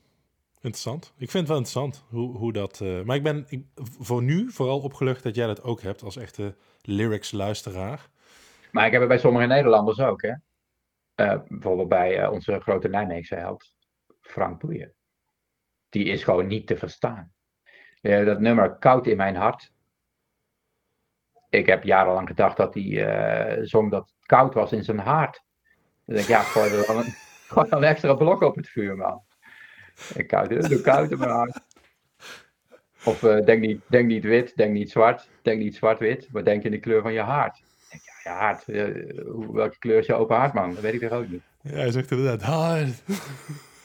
Interessant. Ik vind het wel interessant hoe, hoe dat... maar ik ben ik, voor nu vooral opgelucht dat jij dat ook hebt als echte lyrics-luisteraar. Maar ik heb het bij sommige Nederlanders ook, hè. Eh, bijvoorbeeld bij eh, onze grote Nijmeegse held, Frank Boeien. Die is gewoon niet te verstaan. Dat nummer Koud in mijn hart. Ik heb jarenlang gedacht dat hij eh, zong dat koud was in zijn hart. Dan denk ik, ja, gooi er dan een, extra blok op het vuur, man. Ik koud, doe koud in mijn hart. Of denk, niet, denk niet wit, denk niet zwart, denk niet zwart-wit, maar denk in de kleur van je hart. Ja, eh, hoe- welke kleur is je open hart, man? Dat weet ik toch ook niet. Ja, hij zegt inderdaad hard.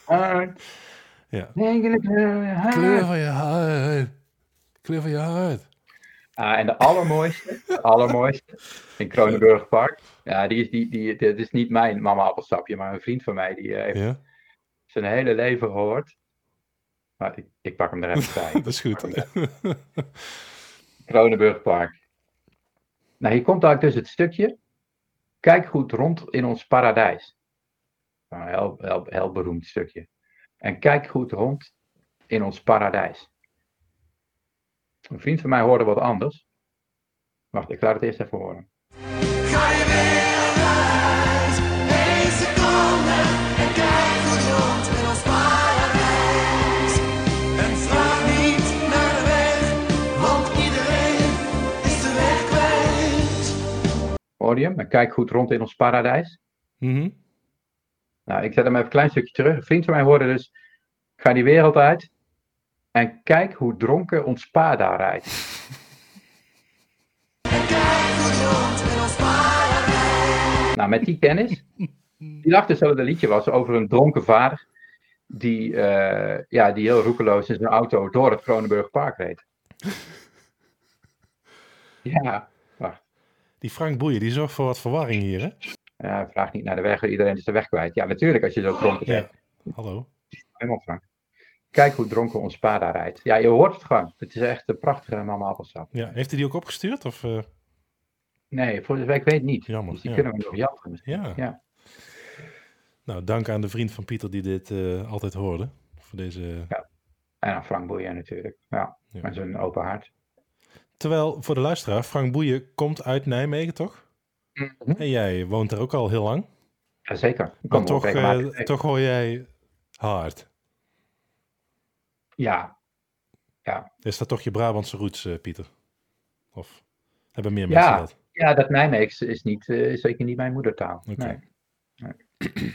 Hart, Ja. denk in de kleur van je hart. Kleur van je hart. Kleur van je hart. Ah, en de allermooiste, de allermooiste, in Kronenburg Park. Ja, die is, die, die, dit is niet mijn mama appelsapje, maar een vriend van mij, die eh, heeft Ja, zijn hele leven gehoord. Maar ik, ik pak hem er even bij. dat is goed. Kronenburg Park. Nou, hier komt eigenlijk dus het stukje. Kijk goed rond in ons paradijs. Nou, een heel, heel, heel beroemd stukje. En kijk goed rond in ons paradijs. Een vriend van mij hoorde wat anders. Wacht, ik laat het eerst even horen. Hem? En kijk goed rond in ons paradijs. Mhm. Nou, ik zet hem even een klein stukje terug. Een vriend van mij hoorde dus, ga die wereld uit en kijk hoe dronken ons pa daar rijdt. Nou, met die kennis, die dacht dus dat het een liedje was over een dronken vader die, eh, ja, die heel roekeloos in zijn auto door het Kronenburg Park reed. Ja. Die Frank Boeien, die zorgt voor wat verwarring hier, hè? Ja, vraag niet naar de weg, iedereen is de weg kwijt. Ja, natuurlijk als je zo dronken bent. Hallo. Helemaal Frank. Kijk hoe dronken ons pa daar rijdt. Ja, je hoort het gewoon. Het is echt een prachtige mama appelsap. Ja, heeft hij die ook opgestuurd? Of, eh, Nee, voor zover ik weet niet. Jammer, Dus die ja. kunnen we nog jatten ja. Ja. Nou, dank aan de vriend van Pieter die dit eh, altijd hoorde. Voor deze... En aan Frank Boeien natuurlijk. Ja, Ja. met zijn open hart. Terwijl, voor de luisteraar, Frank Boeien komt uit Nijmegen, toch? Mhm. En jij woont daar ook al heel lang. Jazeker. Maar toch, eh, toch hoor jij hard. Ja, Is dat toch je Brabantse roots, eh, Pieter? Of hebben meer Ja. mensen dat? ja, dat Nijmeegs is, niet, eh, is zeker niet mijn moedertaal. Oké. Nee.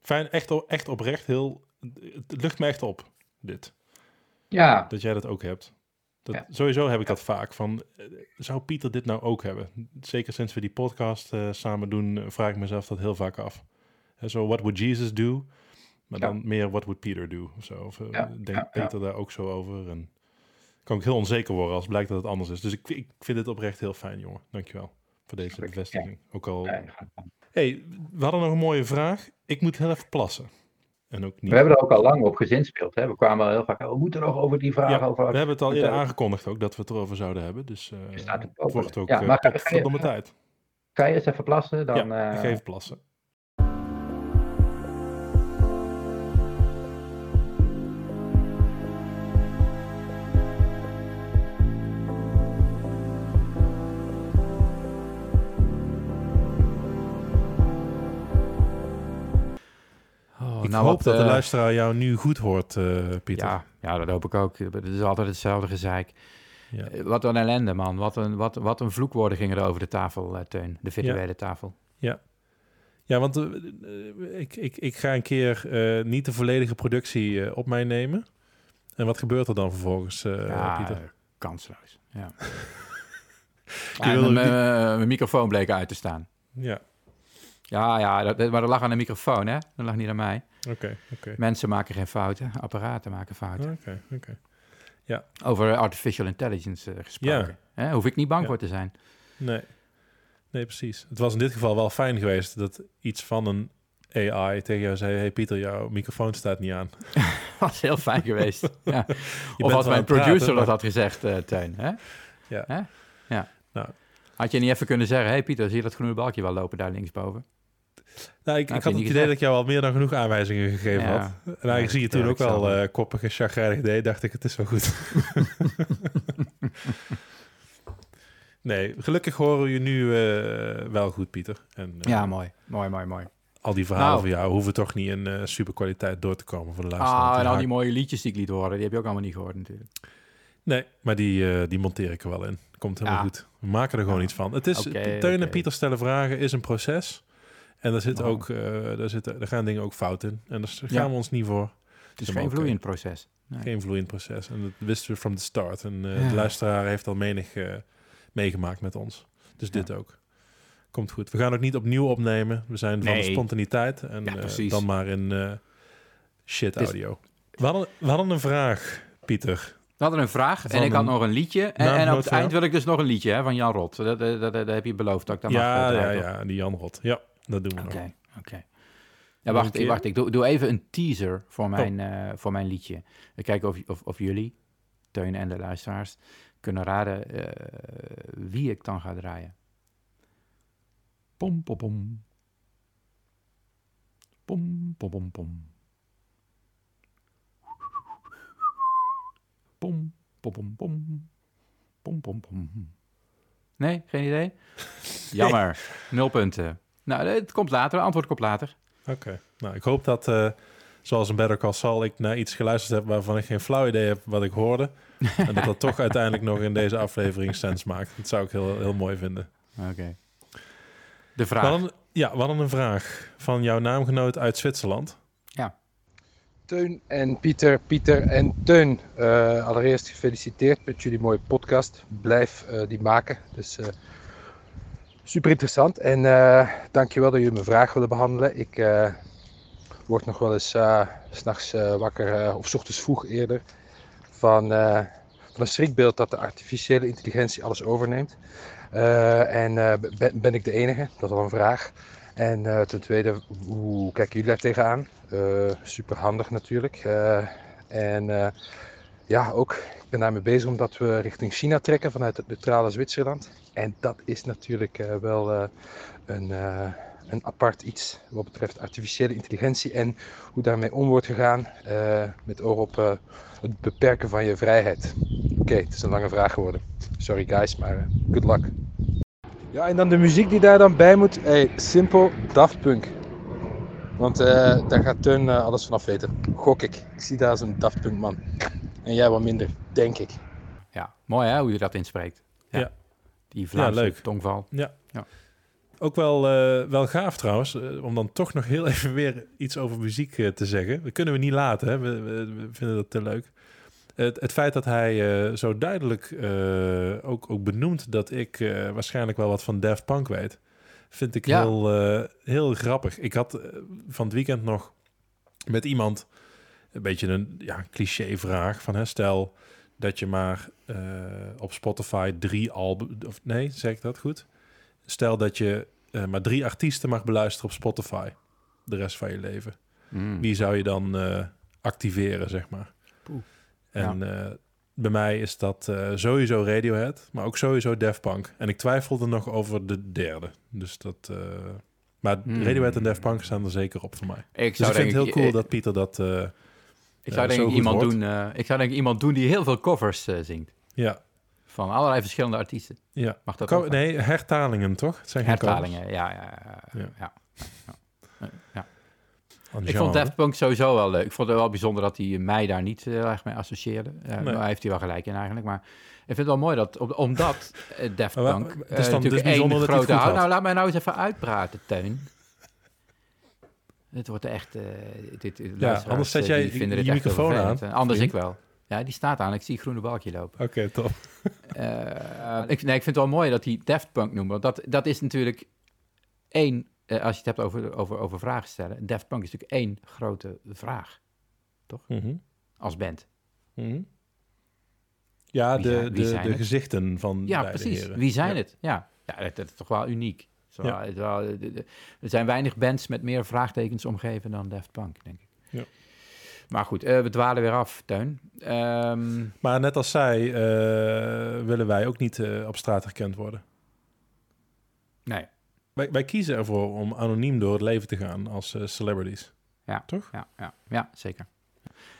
Fijn, echt, echt oprecht heel... Het lucht me echt op, dit. Ja, Dat jij dat ook hebt. Dat, Ja. Sowieso heb ik dat vaak van, eh, zou Pieter dit nou ook hebben? Zeker sinds we die podcast eh, samen doen, eh, vraag ik mezelf dat heel vaak af. Zo, what would Jesus do? Maar Ja. dan meer, what would Peter do? Of zo. Of Ja, denkt. Peter daar ook zo over? En kan ik heel onzeker worden als blijkt dat het anders is. Dus ik, ik vind het oprecht heel fijn, jongen. Dankjewel voor deze bevestiging. Ook al... hey, we hadden nog een mooie vraag. Ik moet heel even plassen. En ook niet... we hebben er ook al lang op gezinspeeld. Hè? We kwamen al heel vaak, oh, we moeten nog over die vraag Ja, over. we hebben het al eerder aangekondigd ook dat we het erover zouden hebben. Dus eh, het boven. wordt ook Ja, ja, maar ga- je- tijd. Ga je eens even plassen? Dan, ja, ik eh, ga even plassen. Nou, hoop wat, dat de eh, luisteraar jou nu goed hoort, eh, Pieter. Ja, ja, dat hoop ik ook. Het is altijd hetzelfde gezeik. Ja. Eh, Wat een ellende, man. Wat een, wat, wat een vloekwoorden gingen er over de tafel, Teun. De virtuele tafel. Ja, want eh, eh, ik, ik, ik ga een keer niet de volledige productie op mij nemen. En wat gebeurt er dan vervolgens, ja, Pieter? kansloos. Ja. Ja, wil mijn, microfoon bleek uit te staan. Ja, Ja, ja dat- maar dat lag aan de microfoon, hè? Dat lag niet aan mij. Mensen maken geen fouten, apparaten maken fouten. Oké, oké. Over artificial intelligence eh, gesproken. Hè? Hoef ik niet bang Ja. voor te zijn. Nee. nee, precies. Het was in dit geval wel fijn geweest dat iets van een AI tegen jou zei... hey Pieter, jouw microfoon staat niet aan. Dat was heel fijn geweest. ja. Of als mijn praten, producer dat had gezegd, Teun. Hè? Ja. Hè? ja. Nou. Had je niet even kunnen zeggen... hey Pieter, zie je dat groene balkje wel lopen daar linksboven? Nou, ik, had het idee gezegd. dat ik jou al meer dan genoeg aanwijzingen gegeven Ja. had. En eigenlijk zie je toen ook al zelf eh koppig en chagrijnig deed, dacht ik, het is wel goed. nee, gelukkig horen we je nu eh, wel goed, Pieter. En eh, Ja, mooi. Mooi, mooi, mooi. al die verhalen Nou. van jou hoeven toch niet in super kwaliteit door te komen voor de luisteraar. Ah, en al haak- die mooie liedjes die ik liet horen, die heb je ook allemaal niet gehoord natuurlijk. Nee, maar die, die monteer ik er wel in. Komt helemaal Ja. goed. We maken er gewoon Ja. iets van. Het is, Oké, Teun en. Pieter stellen vragen is een proces. En daar, zit ook, eh, daar, zitten, daar gaan dingen ook fout in. En daar gaan we ons niet voor. Het is geen vloeiend proces. Nee. Geen vloeiend proces. En dat wisten we from the start. En eh, de luisteraar heeft al menig eh, meegemaakt met ons. Dus dit ook. Komt goed. We gaan ook niet opnieuw opnemen. We zijn van de spontaniteit. En dan maar in shit Het audio. We hadden, we hadden een vraag, Pieter. We hadden een vraag en ik had nog een liedje. En, en op het eind wil ik dus nog een liedje hè, van Jan Rot. Dat, dat, dat, dat heb je beloofd dat ik dat mag ja, ja, ja, die Jan Rot. Ja, dat doen we Oké, oké. Ja, wacht, ik, wacht, ik doe, doe even een teaser voor mijn, eh, voor mijn liedje. We kijken of, of, of jullie, Teun en de luisteraars, kunnen raden eh, wie ik dan ga draaien. Pom, pom, pom. Pom, pom, pom, pom. Pom, pom, pom, pom. Pom, pom, pom. Nee, geen idee? Jammer, nul punten. Nou, het komt later, antwoord komt later. Oké. Nou, ik hoop dat, eh, zoals een Better Call Saul, ik naar iets geluisterd heb waarvan ik geen flauw idee heb wat ik hoorde. en dat dat toch uiteindelijk nog in deze aflevering sens maakt. Dat zou ik heel, heel mooi vinden. Oké. De vraag. hadden, ja, hadden een vraag van jouw naamgenoot uit Zwitserland. Teun en Pieter, Pieter en Teun. Eh, allereerst gefeliciteerd met jullie mooie podcast. Blijf eh, die maken. Dus eh, super interessant. En eh dankjewel dat jullie mijn vraag willen behandelen. Ik eh, word nog wel eens s s'nachts wakker, of s ochtends vroeg eerder, van, van een schrikbeeld dat de artificiële intelligentie alles overneemt. En ben, ben ik de enige? Dat is al een vraag. En ten tweede, hoe kijken jullie daar tegenaan? Super handig natuurlijk. En ja, ook, ik ben daarmee bezig omdat we richting China trekken vanuit het neutrale Zwitserland. En dat is natuurlijk eh, wel eh, een, eh, een apart iets wat betreft artificiële intelligentie en hoe daarmee om wordt gegaan eh, met oor op het beperken van je vrijheid. Oké, het is een lange vraag geworden. Sorry guys, maar good luck. Ja, en dan de muziek die daar dan bij moet. Hey, simpel Daft Punk. Want eh, daar gaat Teun eh, alles vanaf weten. Gok ik. Ik zie daar als een Daft Punk man. En jij wat minder, denk ik. Ja, mooi hè, hoe je dat inspreekt. Ja. Die Vlaamse leuk. tongval. Ook wel, eh, wel gaaf trouwens, eh, om dan toch nog heel even weer iets over muziek eh, te zeggen. Dat kunnen we niet laten, hè? We, we- we vinden dat te leuk. Het, het feit dat hij zo duidelijk ook, ook benoemt dat ik waarschijnlijk wel wat van Daft Punk weet, vind ik Ja. heel, heel grappig. Ik had van het weekend nog met iemand een beetje een ja, cliché vraag van hè, stel dat je maar eh, op Spotify drie album of nee zeg ik dat goed? Stel dat je eh, maar drie artiesten mag beluisteren op Spotify de rest van je leven. Mm. wie zou je dan eh, activeren zeg maar. Poeh. en eh, bij mij is dat eh, sowieso Radiohead maar ook sowieso Daft Punk. En ik twijfelde nog over de derde. Dus dat eh, maar Hmm. Radiohead en Daft Punk staan er zeker op voor mij. Ik dus zou ik vind het heel cool ik, dat Pieter dat eh, ik zou eh, denk ik iemand doen. eh, ik zou denk ik iemand doen die heel veel covers eh, zingt ja van allerlei verschillende artiesten. ja Mag dat Co- nee hertalingen toch het zijn. Hertalingen, ja, ja, ja, Ja. ja. Ik vond Daft Punk sowieso wel leuk. Ik vond het wel bijzonder dat hij mij daar niet eh, heel erg mee associeerde. Eh, Nee. Daar heeft hij wel gelijk in eigenlijk. Maar ik vind het wel mooi dat, om- omdat eh, Daft wa- Punk het is eh, dan dus bijzonder dat hij grote... had. nou, laat mij nou eens even uitpraten, Teun. Het wordt echt... eh dit, luisteraars, anders zet eh, jij die je- je microfoon aan, En Anders vriend. ik wel. Ja, die staat aan. Ik zie een groene balkje lopen. oké top Eh, ik, nee, ik vind het wel mooi dat hij Daft Punk noemt. Want dat, dat is natuurlijk één... eh, als je het hebt over, over, over vragen stellen. Daft Punk is natuurlijk één grote vraag Mhm. als band. Mhm. Ja, de, zijn- de, de gezichten van Ja, precies. heren. Wie zijn Ja. het? Ja, ja dat, dat is toch wel uniek. Zo, Ja. wel, er zijn weinig bands met meer vraagtekens omgeven dan Daft Punk, denk ik. Ja. Maar goed, eh, we dwalen weer af, Teun. Ehm, Maar net als zij eh, willen wij ook niet eh, op straat herkend worden. nee. wij, wij kiezen ervoor om anoniem door het leven te gaan als celebrities. Ja. Toch? Ja, ja, ja zeker.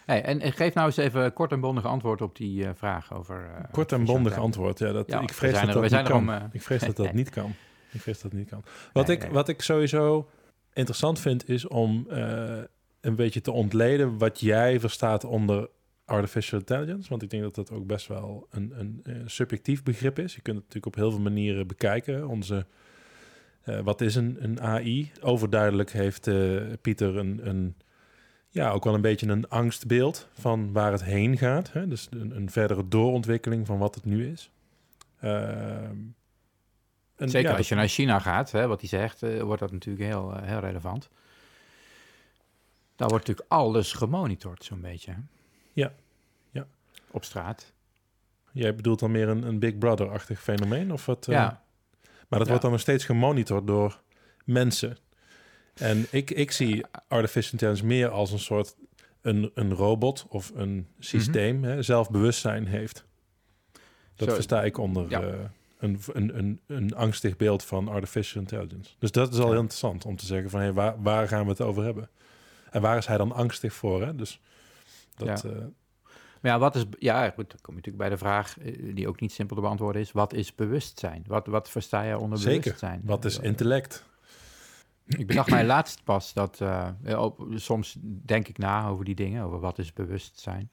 Hey, en, en geef nou eens even kort en bondig antwoord op die vraag over... Kort en bondig antwoord. Ja, dat, Ja, ik vrees dat dat niet kan. Ik vrees dat dat niet kan. Ik vrees dat niet kan. Wat, Nee, ik, nee. wat ik sowieso interessant vind, is om eh, een beetje te ontleden wat jij verstaat onder artificial intelligence. Want ik denk dat dat ook best wel een, een, subjectief begrip is. Je kunt het natuurlijk op heel veel manieren bekijken. Onze, eh, wat is een, een AI? Overduidelijk heeft eh, Pieter een, een, ja, ook wel een beetje een angstbeeld van waar het heen gaat. Hè? Dus een, een verdere doorontwikkeling van wat het nu is. Ehm, en Zeker ja, als je naar China gaat, hè, wat hij zegt, eh, wordt dat natuurlijk heel, eh, heel relevant. Daar wordt natuurlijk alles gemonitord, zo'n beetje. hè? Ja, ja. Op straat. Jij bedoelt dan meer een, een Big Brother-achtig fenomeen? Of wat, eh? ja, Maar dat Ja. wordt dan nog steeds gemonitord door mensen. En ik, ik zie artificial intelligence meer als een soort een, een robot of een systeem, hè, zelfbewustzijn heeft. Dat Zo- versta ik onder Ja. Een, een, een, een angstig beeld van artificial intelligence. Dus dat is al heel interessant om te zeggen van hey, waar, waar gaan we het over hebben? En waar is hij dan angstig voor? Hè? Dus dat, Ja. eh, Maar ja, wat is, ja, goed, dan kom je natuurlijk bij de vraag, eh, die ook niet simpel te beantwoorden is, wat is bewustzijn? Wat, wat versta je onder Zeker. bewustzijn? wat is Eh, intellect? Ik bedacht mij laatst pas dat, op- soms denk ik na over die dingen, over wat is bewustzijn.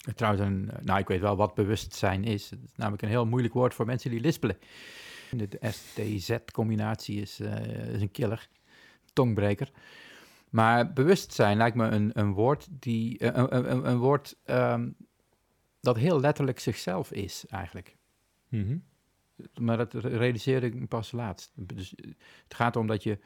Eh, Trouwens, een, nou, ik weet wel wat bewustzijn is. Het is namelijk een heel moeilijk woord voor mensen die lispelen. De, STZ-combinatie is, eh, is een killer, tongbreker. Maar bewustzijn lijkt me een, een woord, die, eh, een, een, een, woord ehm, dat heel letterlijk zichzelf is, eigenlijk. Mhm. Maar dat realiseerde ik pas laatst. Dus eh, het gaat om dat je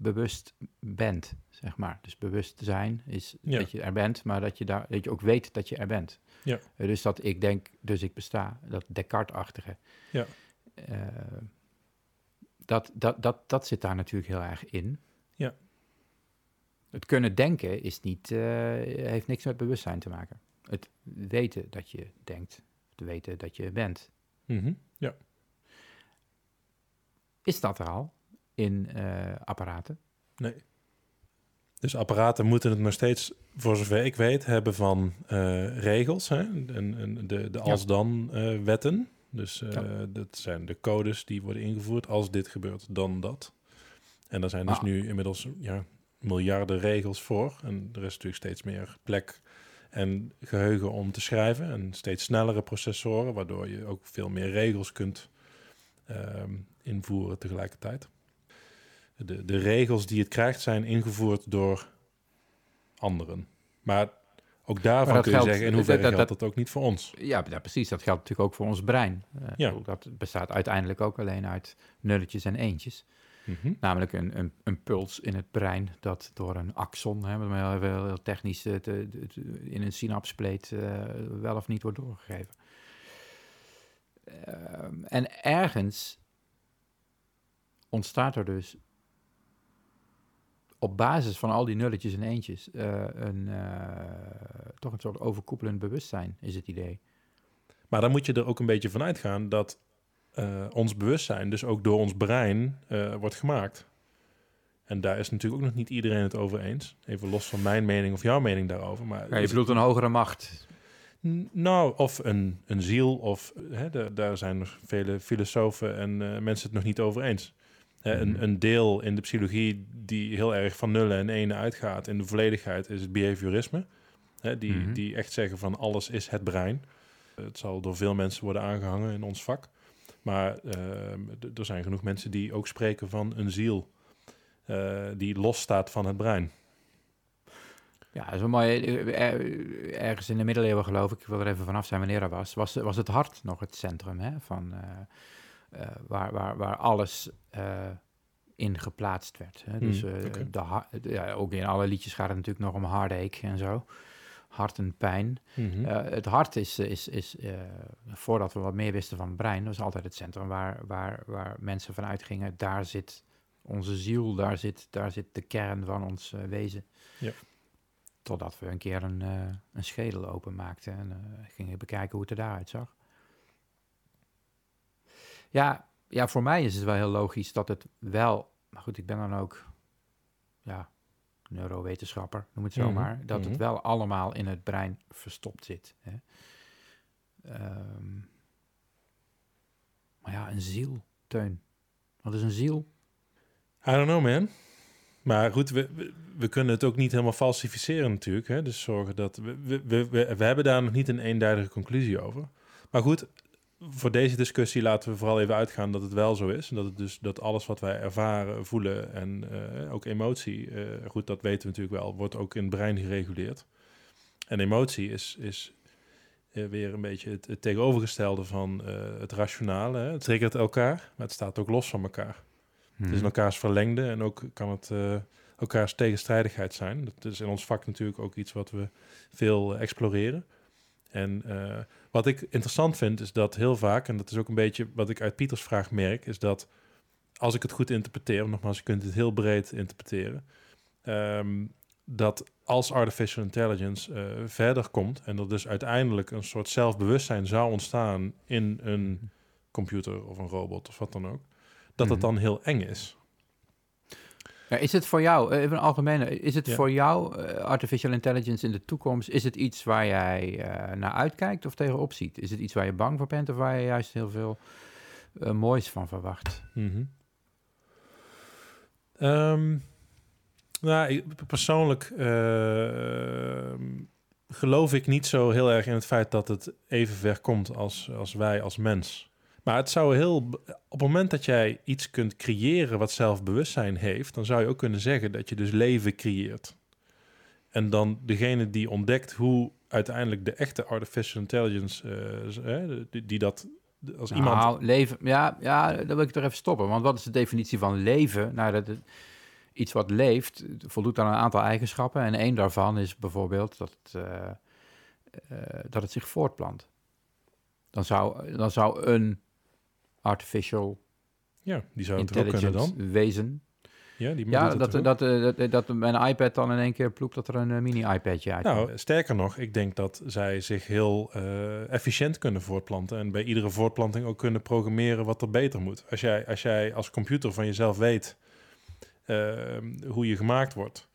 bewust bent, zeg maar. Dus bewust zijn is Ja. dat je er bent, maar dat je, daar, dat je ook weet dat je er bent. Ja. Eh, Dus dat ik denk, dus ik besta. Dat Descartes-achtige. Ja. Eh, dat, dat, dat, dat zit daar natuurlijk heel erg in. Ja. Het kunnen denken is niet, eh, heeft niks met bewustzijn te maken. Het weten dat je denkt, het weten dat je bent. Mhm. Ja. Is dat er al in eh, apparaten? Nee. Dus apparaten moeten het nog steeds, voor zover ik weet, hebben van eh, regels. Hè? En, en de, de als-dan-wetten. dus eh, Ja. dat zijn de codes die worden ingevoerd. Als dit gebeurt, dan dat. En daar zijn dus Ah. nu inmiddels ja, miljarden regels voor. En er is natuurlijk steeds meer plek en geheugen om te schrijven. En steeds snellere processoren, waardoor je ook veel meer regels kunt ehm, invoeren tegelijkertijd. De, de regels die het krijgt zijn ingevoerd door anderen. Maar ook daarvan kun je geldt- zeggen, in hoeverre dat- dat- geldt dat ook niet voor ons? Ja, ja, precies. Dat geldt natuurlijk ook voor ons brein. Eh, Ja. Dat bestaat uiteindelijk ook alleen uit nulletjes en eentjes. Mhm. Namelijk een, een, een puls in het brein dat door een axon, hè, wat heel, heel, heel technisch eh, te- te- te- in een synapspleet eh, wel of niet wordt doorgegeven. Ehm, en ergens ontstaat er dus op basis van al die nulletjes en eentjes eh, een, eh, toch een soort overkoepelend bewustzijn, is het idee. Maar dan moet je er ook een beetje van uitgaan dat eh, ons bewustzijn dus ook door ons brein wordt gemaakt. En daar is natuurlijk ook nog niet iedereen het over eens. Even los van mijn mening of jouw mening daarover. Maar Ja, je bedoelt een hogere macht. Nou, of een, een ziel, of hè, da- daar zijn nog vele filosofen en mensen het nog niet over eens. Hè, Mhm. een, een deel in de psychologie die heel erg van nullen en enen uitgaat in de volledigheid is het behaviorisme. Hè, die, Mhm. die echt zeggen van alles is het brein. Het zal door veel mensen worden aangehangen in ons vak. Maar ehm, er zijn genoeg mensen die ook spreken van een ziel eh, die losstaat van het brein. Ja, wel mooi. Eh, eh, Ergens in de middeleeuwen, geloof ik, ik wil er even vanaf zijn wanneer dat was, was, was het hart nog het centrum hè, van, eh, eh, waar, waar, waar alles eh, in geplaatst werd. Hè. Dus Hmm, eh, de, ha- de- ja, ook in alle liedjes gaat het natuurlijk nog om heartache en zo. Hart en pijn. Mhm. Eh, het hart is, is, is eh, voordat we wat meer wisten van het brein, was altijd het centrum waar, waar, waar mensen van uitgingen. Daar zit onze ziel, daar zit, daar zit de kern van ons eh, wezen. Ja. Totdat we een keer een, eh, een schedel openmaakten en eh, gingen bekijken hoe het er daaruit zag. Ja, ja, voor mij is het wel heel logisch dat het wel... Maar goed, ik ben dan ook... Ja, neurowetenschapper, noem het zo Mhm. Dat mhm. het wel allemaal in het brein verstopt zit. Hè? Ehm, maar ja, een ziel, Teun. Wat is een ziel? I don't know, man. Maar goed, we, we, we kunnen het ook niet helemaal falsificeren natuurlijk. Hè? Dus zorgen dat... We, we, we, we hebben daar nog niet een eenduidige conclusie over. Maar goed, voor deze discussie laten we vooral even uitgaan dat het wel zo is. En dat, het dus, dat alles wat wij ervaren, voelen en eh, ook emotie... eh, goed, dat weten we natuurlijk wel, wordt ook in het brein gereguleerd. En emotie is, is eh, weer een beetje het, het tegenovergestelde van het rationale. Hè? Het triggert elkaar, maar het staat ook los van elkaar. Het is in elkaars verlengde en ook kan het elkaars tegenstrijdigheid zijn. Dat is in ons vak natuurlijk ook iets wat we veel exploreren. En eh, wat ik interessant vind is dat heel vaak, en dat is ook een beetje wat ik uit Pieters vraag merk, is dat als ik het goed interpreteer, nogmaals, je kunt het heel breed interpreteren, ehm, dat als artificial intelligence eh, verder komt en er dus uiteindelijk een soort zelfbewustzijn zou ontstaan in een computer of een robot of wat dan ook, dat het Mhm. dan heel eng is. Ja, is het voor jou, eh, even een algemene, is het Ja. voor jou eh, artificial intelligence in de toekomst, is het iets waar jij eh, naar uitkijkt of tegenop ziet? Is het iets waar je bang voor bent of waar je juist heel veel moois van verwacht? Mhm. Ehm, nou, ik, persoonlijk geloof ik niet zo heel erg in het feit dat het even ver komt als, als wij als mens. Maar het zou heel. Op het moment dat jij iets kunt creëren wat zelfbewustzijn heeft, dan zou je ook kunnen zeggen dat je dus leven creëert. En dan degene die ontdekt hoe uiteindelijk de echte artificial intelligence, eh, die, dat als iemand Nou, leven, ja, ja, dan wil ik toch even stoppen. Want wat is de definitie van leven? Nou, dat, iets wat leeft voldoet aan een aantal eigenschappen. En één daarvan is bijvoorbeeld dat het, eh, eh, dat het zich voortplant. Dan zou, dan zou een artificial Ja, die zou het ook kunnen dan. wezen. Ja, die Ja, dat, dat, ook. dat, dat, dat mijn iPad dan in één keer ploept dat er een eh, mini-iPadje uit. Nou, sterker nog, ik denk dat zij zich heel eh, efficiënt kunnen voortplanten. En bij iedere voortplanting ook kunnen programmeren wat er beter moet. Als jij als, jij als computer van jezelf weet hoe je gemaakt wordt.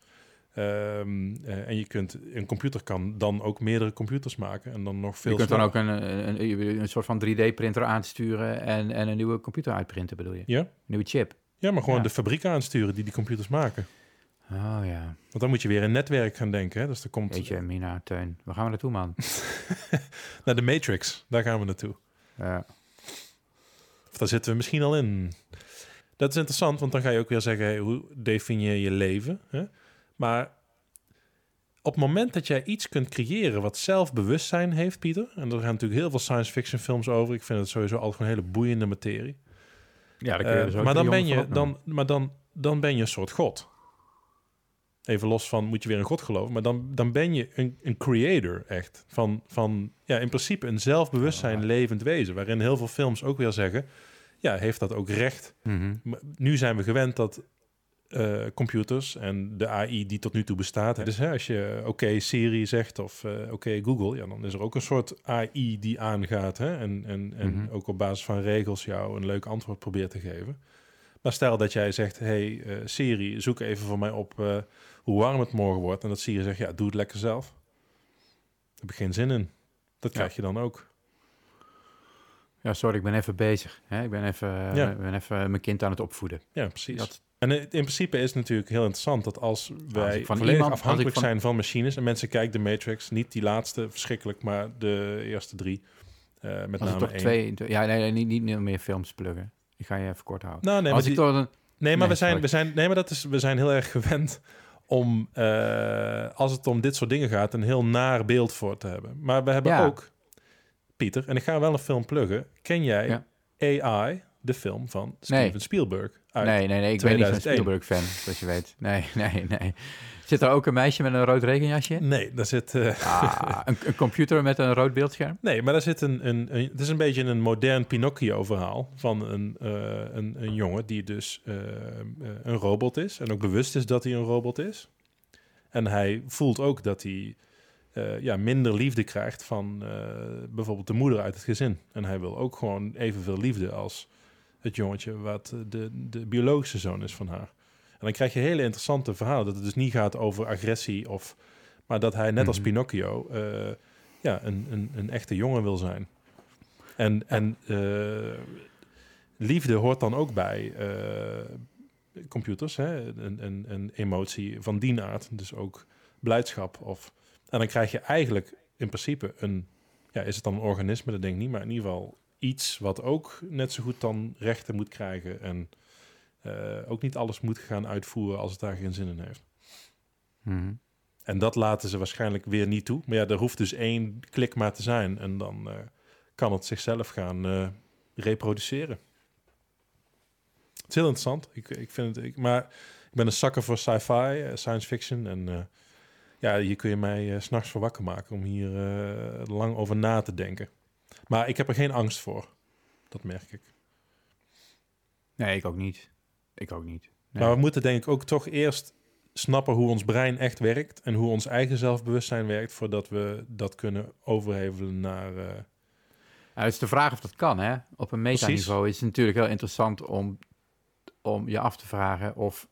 Ehm, eh, en je kunt, een computer kan dan ook meerdere computers maken. En dan nog veel je kunt dan ook een, een, een, een soort van 3D-printer aansturen en, en een nieuwe computer uitprinten, bedoel je? Ja? Een nieuwe chip. ja, maar gewoon Ja. de fabriek aansturen die die computers maken. Oh ja. Want dan moet je weer in netwerk gaan denken. Hè? Dus er komt Weet je, Mina, Teun, waar gaan we naartoe, man? naar de Matrix. Daar gaan we naartoe. Ja. Of daar zitten we misschien al in. Dat is interessant, want dan ga je ook weer zeggen: hey, hoe definieer je leven? Hè? Maar op het moment dat jij iets kunt creëren wat zelfbewustzijn heeft, Pieter, en er gaan natuurlijk heel veel science fiction films over. Ik vind het sowieso altijd gewoon een hele boeiende materie. Ja, Eh, maar dan ben je, dan, maar dan, dan ben je een soort god. Even los van moet je weer een god geloven, maar dan, dan ben je een, een creator echt. Van, van ja, in principe een zelfbewustzijn levend wezen. Waarin heel veel films ook weer zeggen, ja, heeft dat ook recht. Mhm. Maar nu zijn we gewend dat eh, computers en de AI die tot nu toe bestaat. Dus hè, als je oké Siri zegt of eh, oké Google, ja, dan is er ook een soort AI die aangaat. Hè, en en, en Mhm. ook op basis van regels jou een leuk antwoord probeert te geven. Maar stel dat jij zegt, hey eh, Siri, zoek even voor mij op eh, hoe warm het morgen wordt. En dat Siri zegt, ja, doe het lekker zelf. Daar heb ik geen zin in. Dat Ja. krijg je dan ook. Ja, sorry, ik ben even bezig. Hè? Ik ben even, eh, Ja. ben even mijn kind aan het opvoeden. Ja, precies. Dat, En in principe is het natuurlijk heel interessant dat als wij volledig iemand- afhankelijk van- zijn van machines en mensen kijken de Matrix, niet die laatste verschrikkelijk, maar de eerste drie, eh, met als name één. twee... Ja, nee, nee, niet, niet meer films pluggen. Ik ga je even kort houden. Nou, nee, maar, als ik die- toch een... nee, maar Nee, we zijn, sorry. we zijn, nee, maar dat is, we zijn heel erg gewend om, eh, als het om dit soort dingen gaat, een heel naar beeld voor te hebben. Maar we hebben Ja. ook, Pieter, en ik ga wel een film pluggen. Ken jij Ja. AI, de film van Steven Nee. Spielberg? Uit Nee, nee, nee, ik ben niet zo'n 2001. Spielberg-fan, zoals je weet. Nee, nee, nee. Zit er ook een meisje met een rood regenjasje? Nee, daar zit... eh, Ah, een, een computer met een rood beeldscherm? Nee, maar daar zit een, een, een... Het is een beetje een modern Pinocchio-verhaal van een, eh, een, een jongen die dus eh, een robot is. En ook bewust is dat hij een robot is. En hij voelt ook dat hij ja, minder liefde krijgt van bijvoorbeeld de moeder uit het gezin. En hij wil ook gewoon evenveel liefde als het jongetje, wat de, de biologische zoon is van haar. En dan krijg je hele interessante verhalen. Dat het dus niet gaat over agressie, of, maar dat hij net als Mhm. Pinocchio eh, ja, een, een, een echte jongen wil zijn. En, en eh, liefde hoort dan ook bij eh, computers, hè? Een, een, een emotie van die aard. Dus ook blijdschap. Of, en dan krijg je eigenlijk in principe een, ja, is het dan een organisme? Dat denk ik niet, maar in ieder geval iets wat ook net zo goed dan rechten moet krijgen en eh, ook niet alles moet gaan uitvoeren als het daar geen zin in heeft. Mhm. En dat laten ze waarschijnlijk weer niet toe. Maar ja, er hoeft dus één klik maar te zijn en dan eh, kan het zichzelf gaan eh, reproduceren. Het is heel interessant. Ik, ik vind het, ik, maar ik ben een zakker voor sci-fi, science fiction. En ja, hier kun je mij s s'nachts voor wakker maken om hier lang over na te denken. Maar ik heb er geen angst voor. Dat merk ik. Nee, ik ook niet. Ik ook niet. Nee. Maar we moeten denk ik ook toch eerst snappen hoe ons brein echt werkt en hoe ons eigen zelfbewustzijn werkt voordat we dat kunnen overhevelen naar. Ja, het is de vraag of dat kan, hè? Op een Precies. metaniveau is het natuurlijk heel interessant om, om je af te vragen of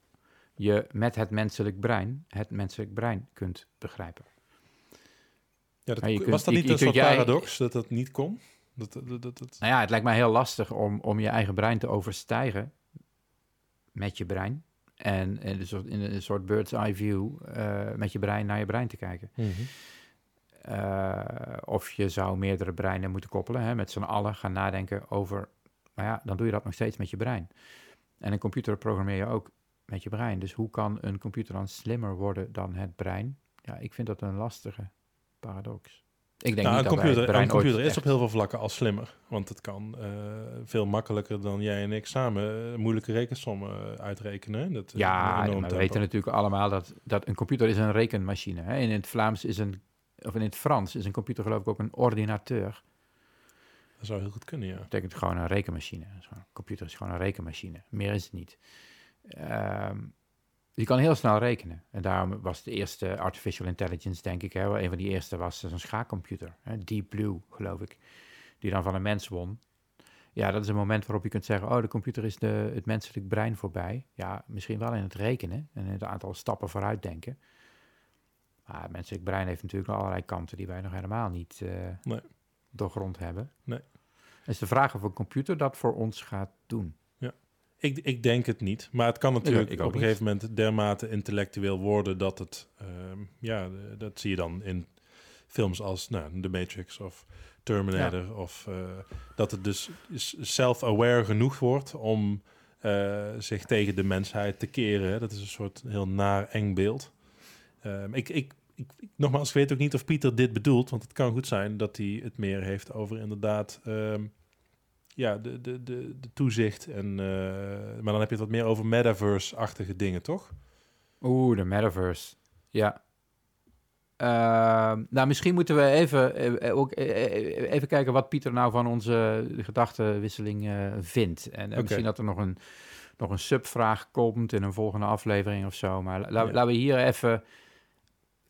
je met het menselijk brein het menselijk brein kunt begrijpen. Ja, dat, Maar je kunt- was dat niet je een soort jij- paradox dat dat niet kon? Dat, dat, dat, dat, Nou ja, het lijkt mij heel lastig om, om je eigen brein te overstijgen met je brein. En in een soort, in een soort bird's eye view eh, met je brein naar je brein te kijken. Mhm. Eh, of je zou meerdere breinen moeten koppelen, hè, met z'n allen gaan nadenken over. Maar ja, dan doe je dat nog steeds met je brein. En een computer programmeer je ook met je brein. Dus hoe kan een computer dan slimmer worden dan het brein? Ja, ik vind dat een lastige paradox. Ik denk Nou, niet een dat wij een computer is op heel veel vlakken al slimmer. Want het kan eh, veel makkelijker dan jij en ik samen eh, moeilijke rekensommen eh, uitrekenen. Dat, Ja, maar we weten natuurlijk allemaal dat, dat een computer is een rekenmachine. Hè? In het Vlaams is een, of in het Frans is een computer geloof ik ook een ordinateur. Dat zou heel goed kunnen, ja. Dat betekent gewoon een rekenmachine. Dus Een computer is gewoon een rekenmachine. Meer is het niet. Ehm, je kan heel snel rekenen. En daarom was de eerste artificial intelligence, denk ik, hè, wel een van die eerste was een schaakcomputer. Hè, Deep Blue, geloof ik. Die dan van een mens won. Ja, dat is een moment waarop je kunt zeggen, oh, de computer is de, het menselijk brein voorbij. Ja, misschien wel in het rekenen en in het aantal stappen vooruit denken. Maar het menselijk brein heeft natuurlijk nog allerlei kanten die wij nog helemaal niet eh Nee. doorgrond hebben. Nee. Is de vraag of een computer dat voor ons gaat doen. Ik, ik denk het niet. Maar het kan natuurlijk ik op een niet. gegeven moment dermate intellectueel worden dat het... ehm, ja, dat zie je dan in films als nou, The Matrix of Terminator. Of eh, dat het dus self-aware genoeg wordt om eh, zich tegen de mensheid te keren. Dat is een soort heel naar eng beeld. Ehm, ik, ik, ik, ik- nogmaals, ik weet ook niet of Pieter dit bedoelt. Want het kan goed zijn dat hij het meer heeft over inderdaad... ehm, ja, de, de, de, de toezicht. En, eh, maar dan heb je het wat meer over metaverse-achtige dingen, toch? Oeh, de metaverse. Ja. Ehm, nou, misschien moeten we even, eh, eh, ook, even kijken wat Pieter nou van onze gedachtenwisseling vindt. En misschien dat er nog een, nog een subvraag komt in een volgende aflevering of zo. Maar la- la- Ja. laten we hier even...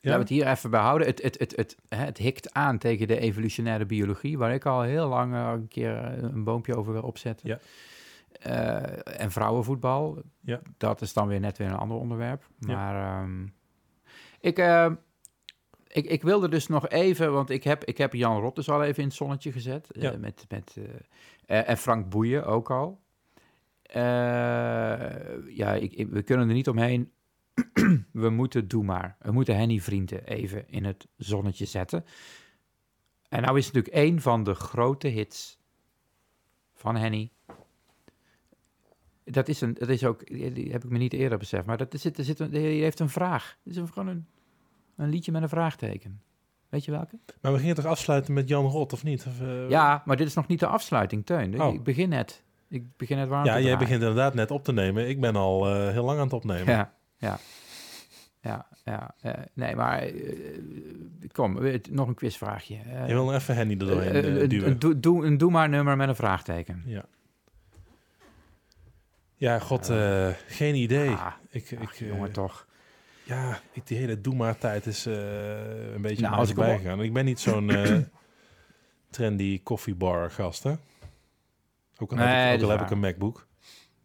Laten we het hier even bij houden. Het, het, het, het, het hikt aan tegen de evolutionaire biologie, waar ik al heel lang eh, een keer eh, een boompje over wil opzetten. Ja. Eh, en vrouwenvoetbal, Ja. dat is dan weer net weer een ander onderwerp. Ja. Maar ehm, ik, ik, ik wilde dus nog even, want ik heb, ik heb Jan Rot dus al even in het zonnetje gezet. met, met, en Frank Boeien ook al. Ja, ik, ik- we kunnen er niet omheen. we moeten Doe Maar. We moeten Henny Vrienden even in het zonnetje zetten. En nou is natuurlijk een van de grote hits van Henny. Dat is, een, dat is ook, die heb ik me niet eerder beseft, maar dat is, er zit een, die heeft een vraag. Het is een, gewoon een, een liedje met een vraagteken. Weet je welke? Maar we gingen toch afsluiten met Jan Rot, of niet? Of, eh, Ja, maar dit is nog niet de afsluiting, Teun. Oh. Ik begin net. Ik begin net warm Ja, jij begint inderdaad net op te nemen. Ik ben al eh, heel lang aan het opnemen. Ja, ja. Ja, ja. eh, nee, maar eh, kom, eh, nog een quizvraagje. Je wil nog even Henny er doorheen een- duwen. een doe- doe- een doe maar nummer met een vraagteken. Ja. Ja, god, geen idee. Ah, ik, ach, ik, jongen, toch. Ja, ik, die hele doe maar tijd is een beetje Nou, als ik voorbij gegaan. Ik ben niet zo'n trendy koffiebar gast, hè? Ook al, Nee, heb, ik, dat ook al is heb waar. ik een MacBook.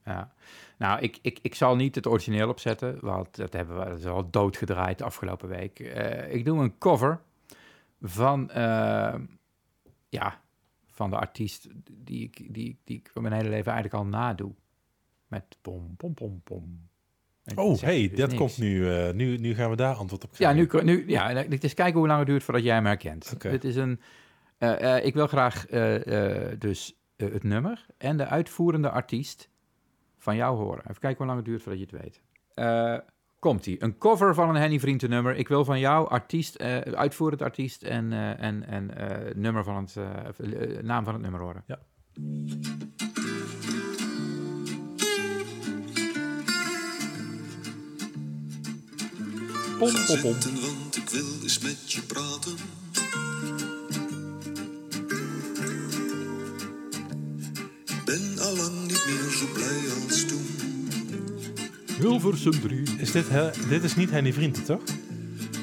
Ja. Nou, ik, ik, ik zal niet het origineel opzetten, want dat hebben we dat is al doodgedraaid de afgelopen week. Eh, ik doe een cover van, eh, ja, van de artiest die ik, die, die ik mijn hele leven eigenlijk al nadoe. Met pom, pom, pom, pom. Oh, hey, dus dat niks. komt nu, eh, nu. Nu gaan we daar antwoord op Ja, krijgen. nu, nu, ja, het is kijken hoe lang het duurt voordat jij hem herkent. Oké. Dit is een, ik wil graag dus het nummer en de uitvoerende artiest van jou horen. Even kijken hoe lang het duurt voordat je het weet. Eh, Komt-ie. Een cover van een Henny Vrienden nummer. Ik wil van jou artiest, eh, uitvoerend artiest en, eh, en, en eh, nummer van het, naam van het nummer horen. Ja. Pom, pom, pom. zitten, want ik wil eens met je praten. Niet meer zo blij als toen. Hilversum 3. Is dit, he- dit is niet Henny Vrienden, toch?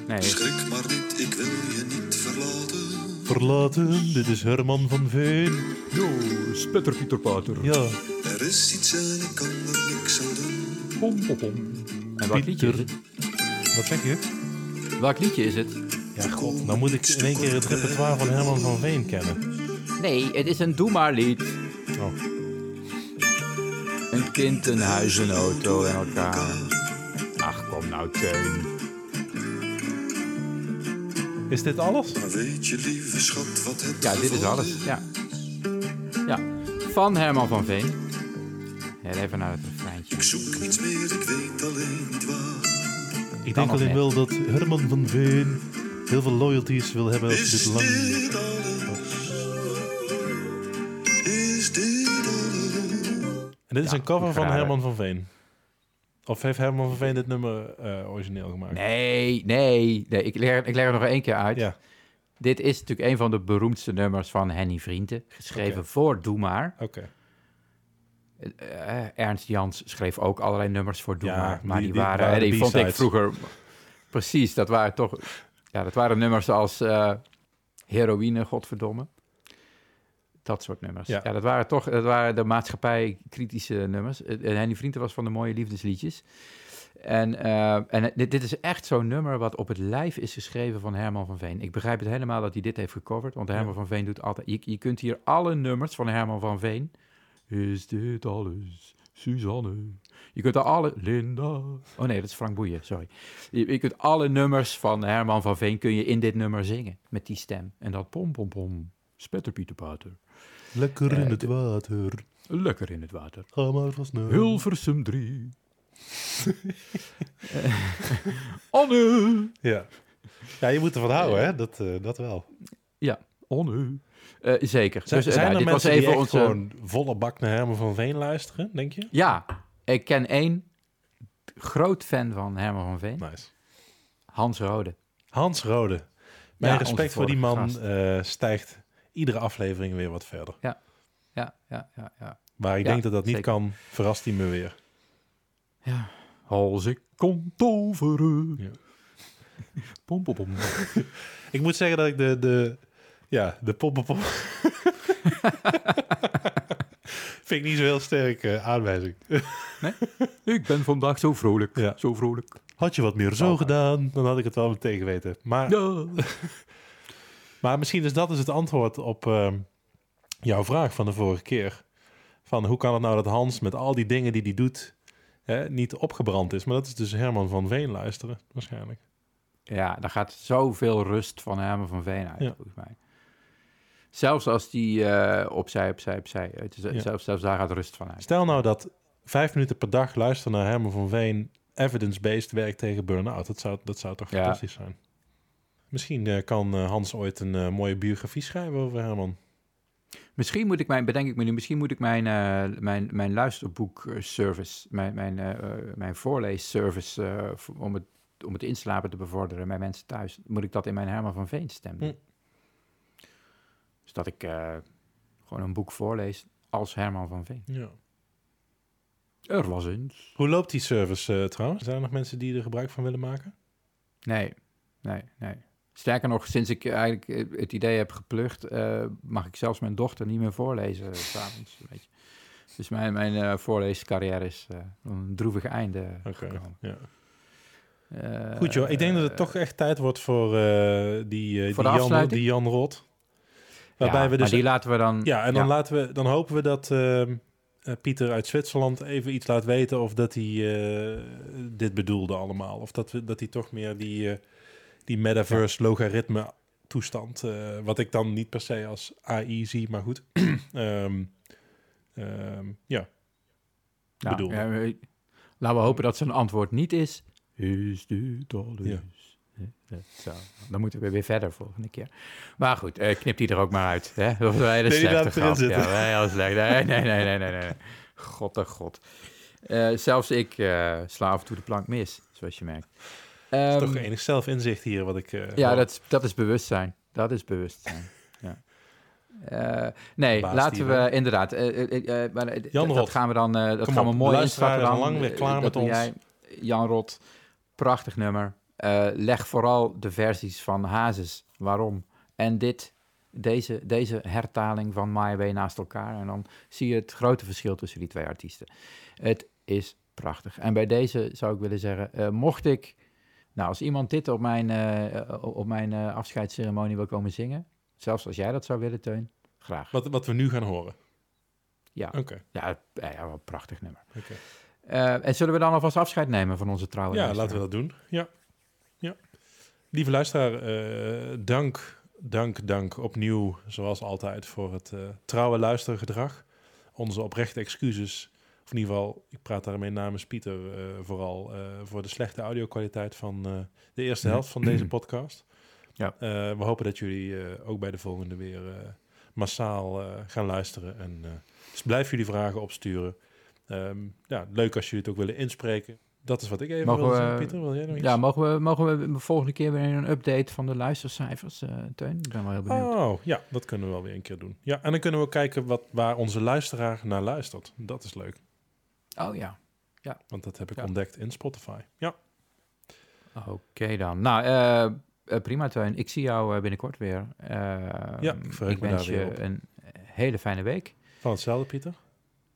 Nee, Schrik maar niet, ik wil je niet verlaten. Verlaten, dit is Herman van Veen. yo, spetter Pieter Pater. Ja, Er is iets en ik kan er niks aan doen. Pom, pom, pom. En welk liedje is Pieter. het? wat zeg je? Welk liedje is het? Ja, god, nou moet ik in één keer het repertoire van Herman van Veen kennen. Nee, het is een doe maar lied. Oh. Kind, een huis, een auto en elkaar. Ach, kom nou, Teun. Is dit alles? Maar weet je, lieve schat, wat het Ja, dit is alles. Ja. ja. Van Herman van Veen. Ja, even naar het refreintje. Ik zoek iets meer, ik weet alleen niet waar. Ik denk alleen net. wel dat Herman van Veen heel veel loyalties wil hebben als Is dit lang... dit is Ja, een cover van. Herman van Veen. Of heeft Herman van Veen dit nummer eh, origineel gemaakt? Nee, nee. nee ik, leg, ik leg er nog één keer uit. Ja, Dit is natuurlijk een van de beroemdste nummers van Henny Vrienden. Geschreven voor Doe Maar. oké. Eh, Ernst Jans schreef ook allerlei nummers voor Doe Ja, Maar. Maar die- die, die waren, die vond ik vroeger... Precies, dat waren toch... Ja, dat waren nummers als eh, Heroïne, godverdomme. Dat soort nummers. Ja. Ja, dat waren toch dat waren de maatschappij-kritische nummers. Eh, En Henny Vrienden was van de mooie liefdesliedjes. En, eh, en dit, dit is echt zo'n nummer wat op het lijf is geschreven van Herman van Veen. Ik begrijp het helemaal dat hij dit heeft gecoverd, want Herman Ja. van Veen doet altijd... Je, je kunt hier alle nummers van Herman van Veen... Is dit alles, Suzanne? Je kunt alle... Linda... Oh nee, dat is Frank Boeien, sorry. Je, je kunt alle nummers van Herman van Veen kun je in dit nummer zingen. Met die stem. En dat pom pom pom. Spetter Pieter Pater. Lekker Eh, in het de- water. Lekker in het water. Ga maar vast naar. Hilversum 3. Anne. Ja. ja, je moet ervan houden, hè? Dat, eh, dat wel. Ja, Anne. Eh, zeker. Zijn, Dus, eh, zijn nou, er dit was mensen die even echt onze... gewoon volle bak naar Herman van Veen luisteren, denk je? Ja, ik ken één groot fan van Herman van Veen. Nice. Hans Rode. Hans Rode. Mijn Ja, respect voor die man eh, stijgt iedere aflevering weer wat verder. Ja, ja, ja, ja. Maar ik Ja, denk dat dat niet zeker. kan, verrast hij me weer. ja. Als ik kon toveren. Ja. Pom, pom, pom. Ik moet zeggen dat ik de, de ja, de poppepop... Vind ik niet zo heel sterk eh, aanwijzing. Ik ben vandaag zo vrolijk. Ja. Zo vrolijk. Had je wat meer zo Oh. gedaan, dan had ik het wel meteen geweten. Maar, Ja. Maar misschien is dat dus het antwoord op ehm, jouw vraag van de vorige keer. Van hoe kan het nou dat Hans met al die dingen die hij doet hè, niet opgebrand is? Maar dat is dus Herman van Veen luisteren, waarschijnlijk. Ja, daar gaat zoveel rust van Herman van Veen uit, Ja. volgens mij. Zelfs als die eh, opzij, opzij, opzij. Het is, Ja. zelfs, zelfs daar gaat rust van uit. Stel nou dat vijf minuten per dag luisteren naar Herman van Veen evidence-based werk tegen burn-out. Dat zou, dat zou toch Ja. fantastisch zijn. Misschien eh, kan eh, Hans ooit een eh, mooie biografie schrijven over Herman. Misschien moet ik mijn, bedenk ik me nu, misschien moet ik mijn, mijn, mijn luisterboek-service, mijn, mijn, mijn voorleesservice, voor- om, het, om het inslapen te bevorderen bij mensen thuis, moet ik dat in mijn Herman van Veen stem doen. Hm. Dus dat ik gewoon een boek voorlees als Herman van Veen. Ja. Er was eens. Hoe loopt die service trouwens? Zijn er nog mensen die er gebruik van willen maken? Nee, nee, nee. Sterker nog, sinds ik eigenlijk eh, het idee heb geplucht, eh, mag ik zelfs mijn dochter niet meer voorlezen s s'avonds. Dus mijn, mijn eh, voorleescarrière is eh, een droevig einde gekomen. ja. Eh, Goed joh, ik denk dat het toch echt tijd wordt voor eh, die, eh, Voor die, Jan, die Jan Rot. Waarbij ja, we dus die laten we dan... Ja, en dan, ja. Laten we, dan hopen we dat ehm, eh, Pieter uit Zwitserland even iets laat weten of dat hij eh, dit bedoelde allemaal. Of dat, we, dat hij toch meer die, eh, die metaverse logaritme toestand, eh, wat ik dan niet per se als AI zie, maar goed. Ehm, ehm, ja, Nou, bedoelde. ja, we- laten we hopen dat zijn antwoord niet is... Is dit alles? Ja. Zo, dan moeten we weer verder volgende keer. Maar goed, eh, knip die er ook maar uit. Hè? Dat was een hele Nee, slechte grap. Ja, heel slecht. Nee, nee, nee, nee, nee. nee. God, oh god. Eh, zelfs ik eh, sla af en toe de plank mis, zoals je merkt. Is Ehm, toch enig zelfinzicht hier wat ik... eh, ja, hoor. dat, is- dat is bewustzijn. Dat is bewustzijn. ja. Nee, Baas laten we inderdaad. maar, Jan dat Rot. gaan we dan. eh, dat Kom gaan we op, mooi is al dan. lang weer Eh, klaar met ons. Jij, Jan Rot, prachtig nummer. Leg vooral de versies van Hazes. Waarom? En dit, deze, deze hertaling van My Way naast elkaar. En dan zie je het grote verschil tussen die twee artiesten. Het is prachtig. En bij deze zou ik willen zeggen, mocht ik, nou als iemand dit op mijn, eh, op mijn eh, afscheidsceremonie wil komen zingen, zelfs als jij dat zou willen, Teun, graag. Wat, wat we nu gaan horen. Ja, Oké, ja, ja, ja, wat een prachtig nummer. oké. Eh, en zullen we dan alvast afscheid nemen van onze trouwe Ja, luisteraar? laten we dat doen. Ja. ja. Lieve luisteraar, eh, dank, dank, dank opnieuw, zoals altijd, voor het eh, trouwe luistergedrag. Onze oprechte excuses, of in ieder geval, ik praat daarmee namens Pieter, eh, vooral eh, voor de slechte audio-kwaliteit van eh, de eerste helft van deze podcast. Ja. We hopen dat jullie ook bij de volgende weer massaal gaan luisteren. En dus blijf jullie vragen opsturen. Ehm, ja, leuk als jullie het ook willen inspreken. Dat is wat ik even Mogen wil we- zeggen. Pieter, wil jij nog iets? Ja, mogen we, mogen we de volgende keer weer een update van de luistercijfers, Teun? Ik ben wel heel benieuwd. Oh, ja, dat kunnen we wel weer een keer doen. Ja, en dan kunnen we kijken wat, waar onze luisteraar naar luistert. Dat is leuk, Oh, ja. want dat heb ik Ja. ontdekt in Spotify. Ja, Oké dan. Nou, eh, prima Teun. Ik zie jou eh, binnenkort weer. Eh, Ja, ik wens je een hele fijne week. van hetzelfde, Pieter.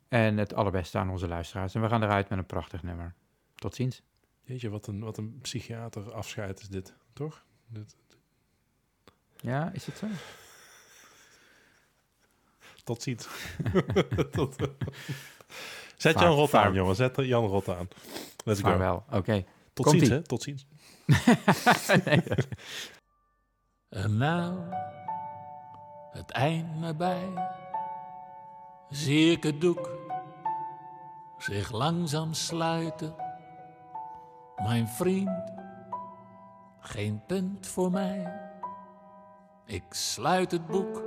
En het allerbeste aan onze luisteraars. En we gaan eruit met een prachtig nummer. Tot ziens. Jeetje, wat een, wat een psychiater afscheid is dit, toch? Dit, Ja, is het zo? tot ziens. tot, Zet Vaar- Jan Rot aan, jongen. Zet Jan Rot aan. Let's go. Vaarwel. Oké. Tot ziens, hè? Tot ziens. Nee. En nou, het eind nabij, zie ik het doek zich langzaam sluiten. Mijn vriend, geen punt voor mij. Ik sluit het boek,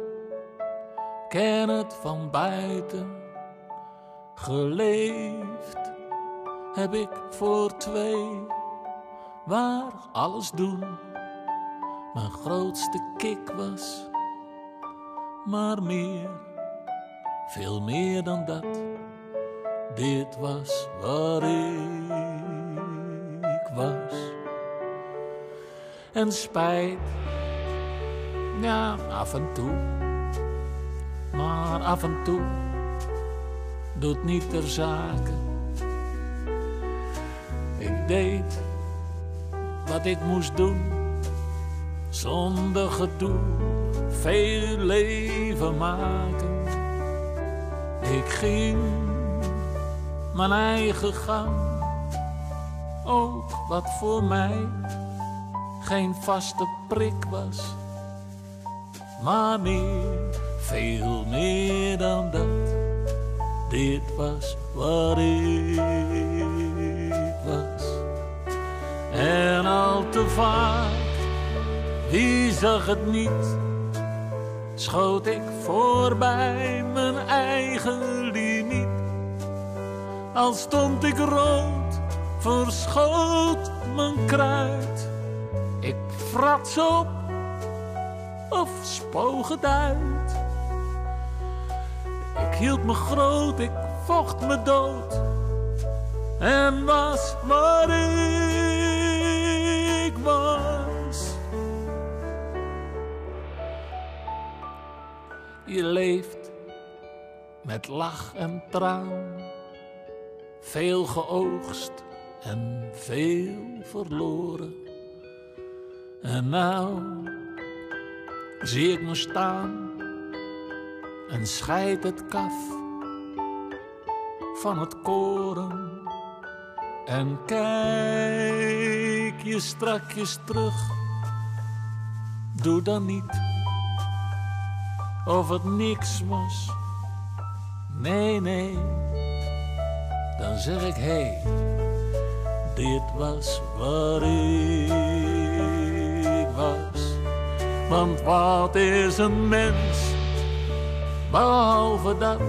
ken het van buiten. Geleefd heb ik voor twee, waar alles doen mijn grootste kick was. Maar meer, veel meer dan dat. Dit was waar ik was. En spijt, ja, af en toe. Maar af en toe doet niet ter zake. Ik deed wat ik moest doen zonder gedoe veel leven maken. Ik ging mijn eigen gang, ook wat voor mij geen vaste prik was, maar meer, veel meer dan dat. Dit was wat ik was. En al te vaak wie zag het niet? Schoot ik voorbij mijn eigen limiet. Al stond ik rood, verschoot mijn kruid. Ik frats op of spoog het uit hield me groot, ik vocht me dood en was waar ik was. Je leeft met lach en traan, veel geoogst en veel verloren. En nou zie ik me staan en scheid het kaf van het koren. En kijk je strakjes terug. Doe dan niet of het niks was. Nee, nee. Dan zeg ik, hé, hey, dit was wat ik was. Want wat is een mens, behalve dat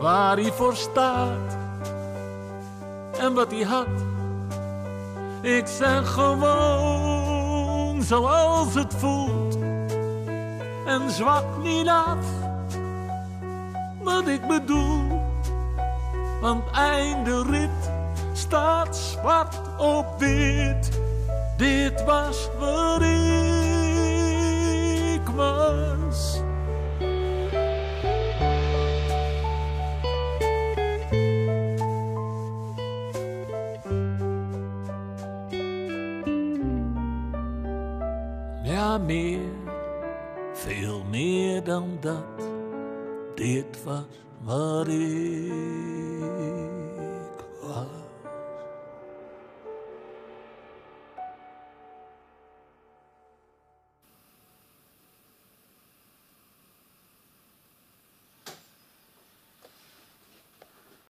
waar hij voor staat en wat hij had. Ik zeg gewoon zoals het voelt en zwak niet af wat ik bedoel. Want einde rit staat zwart op wit. Dit was wat ik was. dan dat. Dit was wat ik.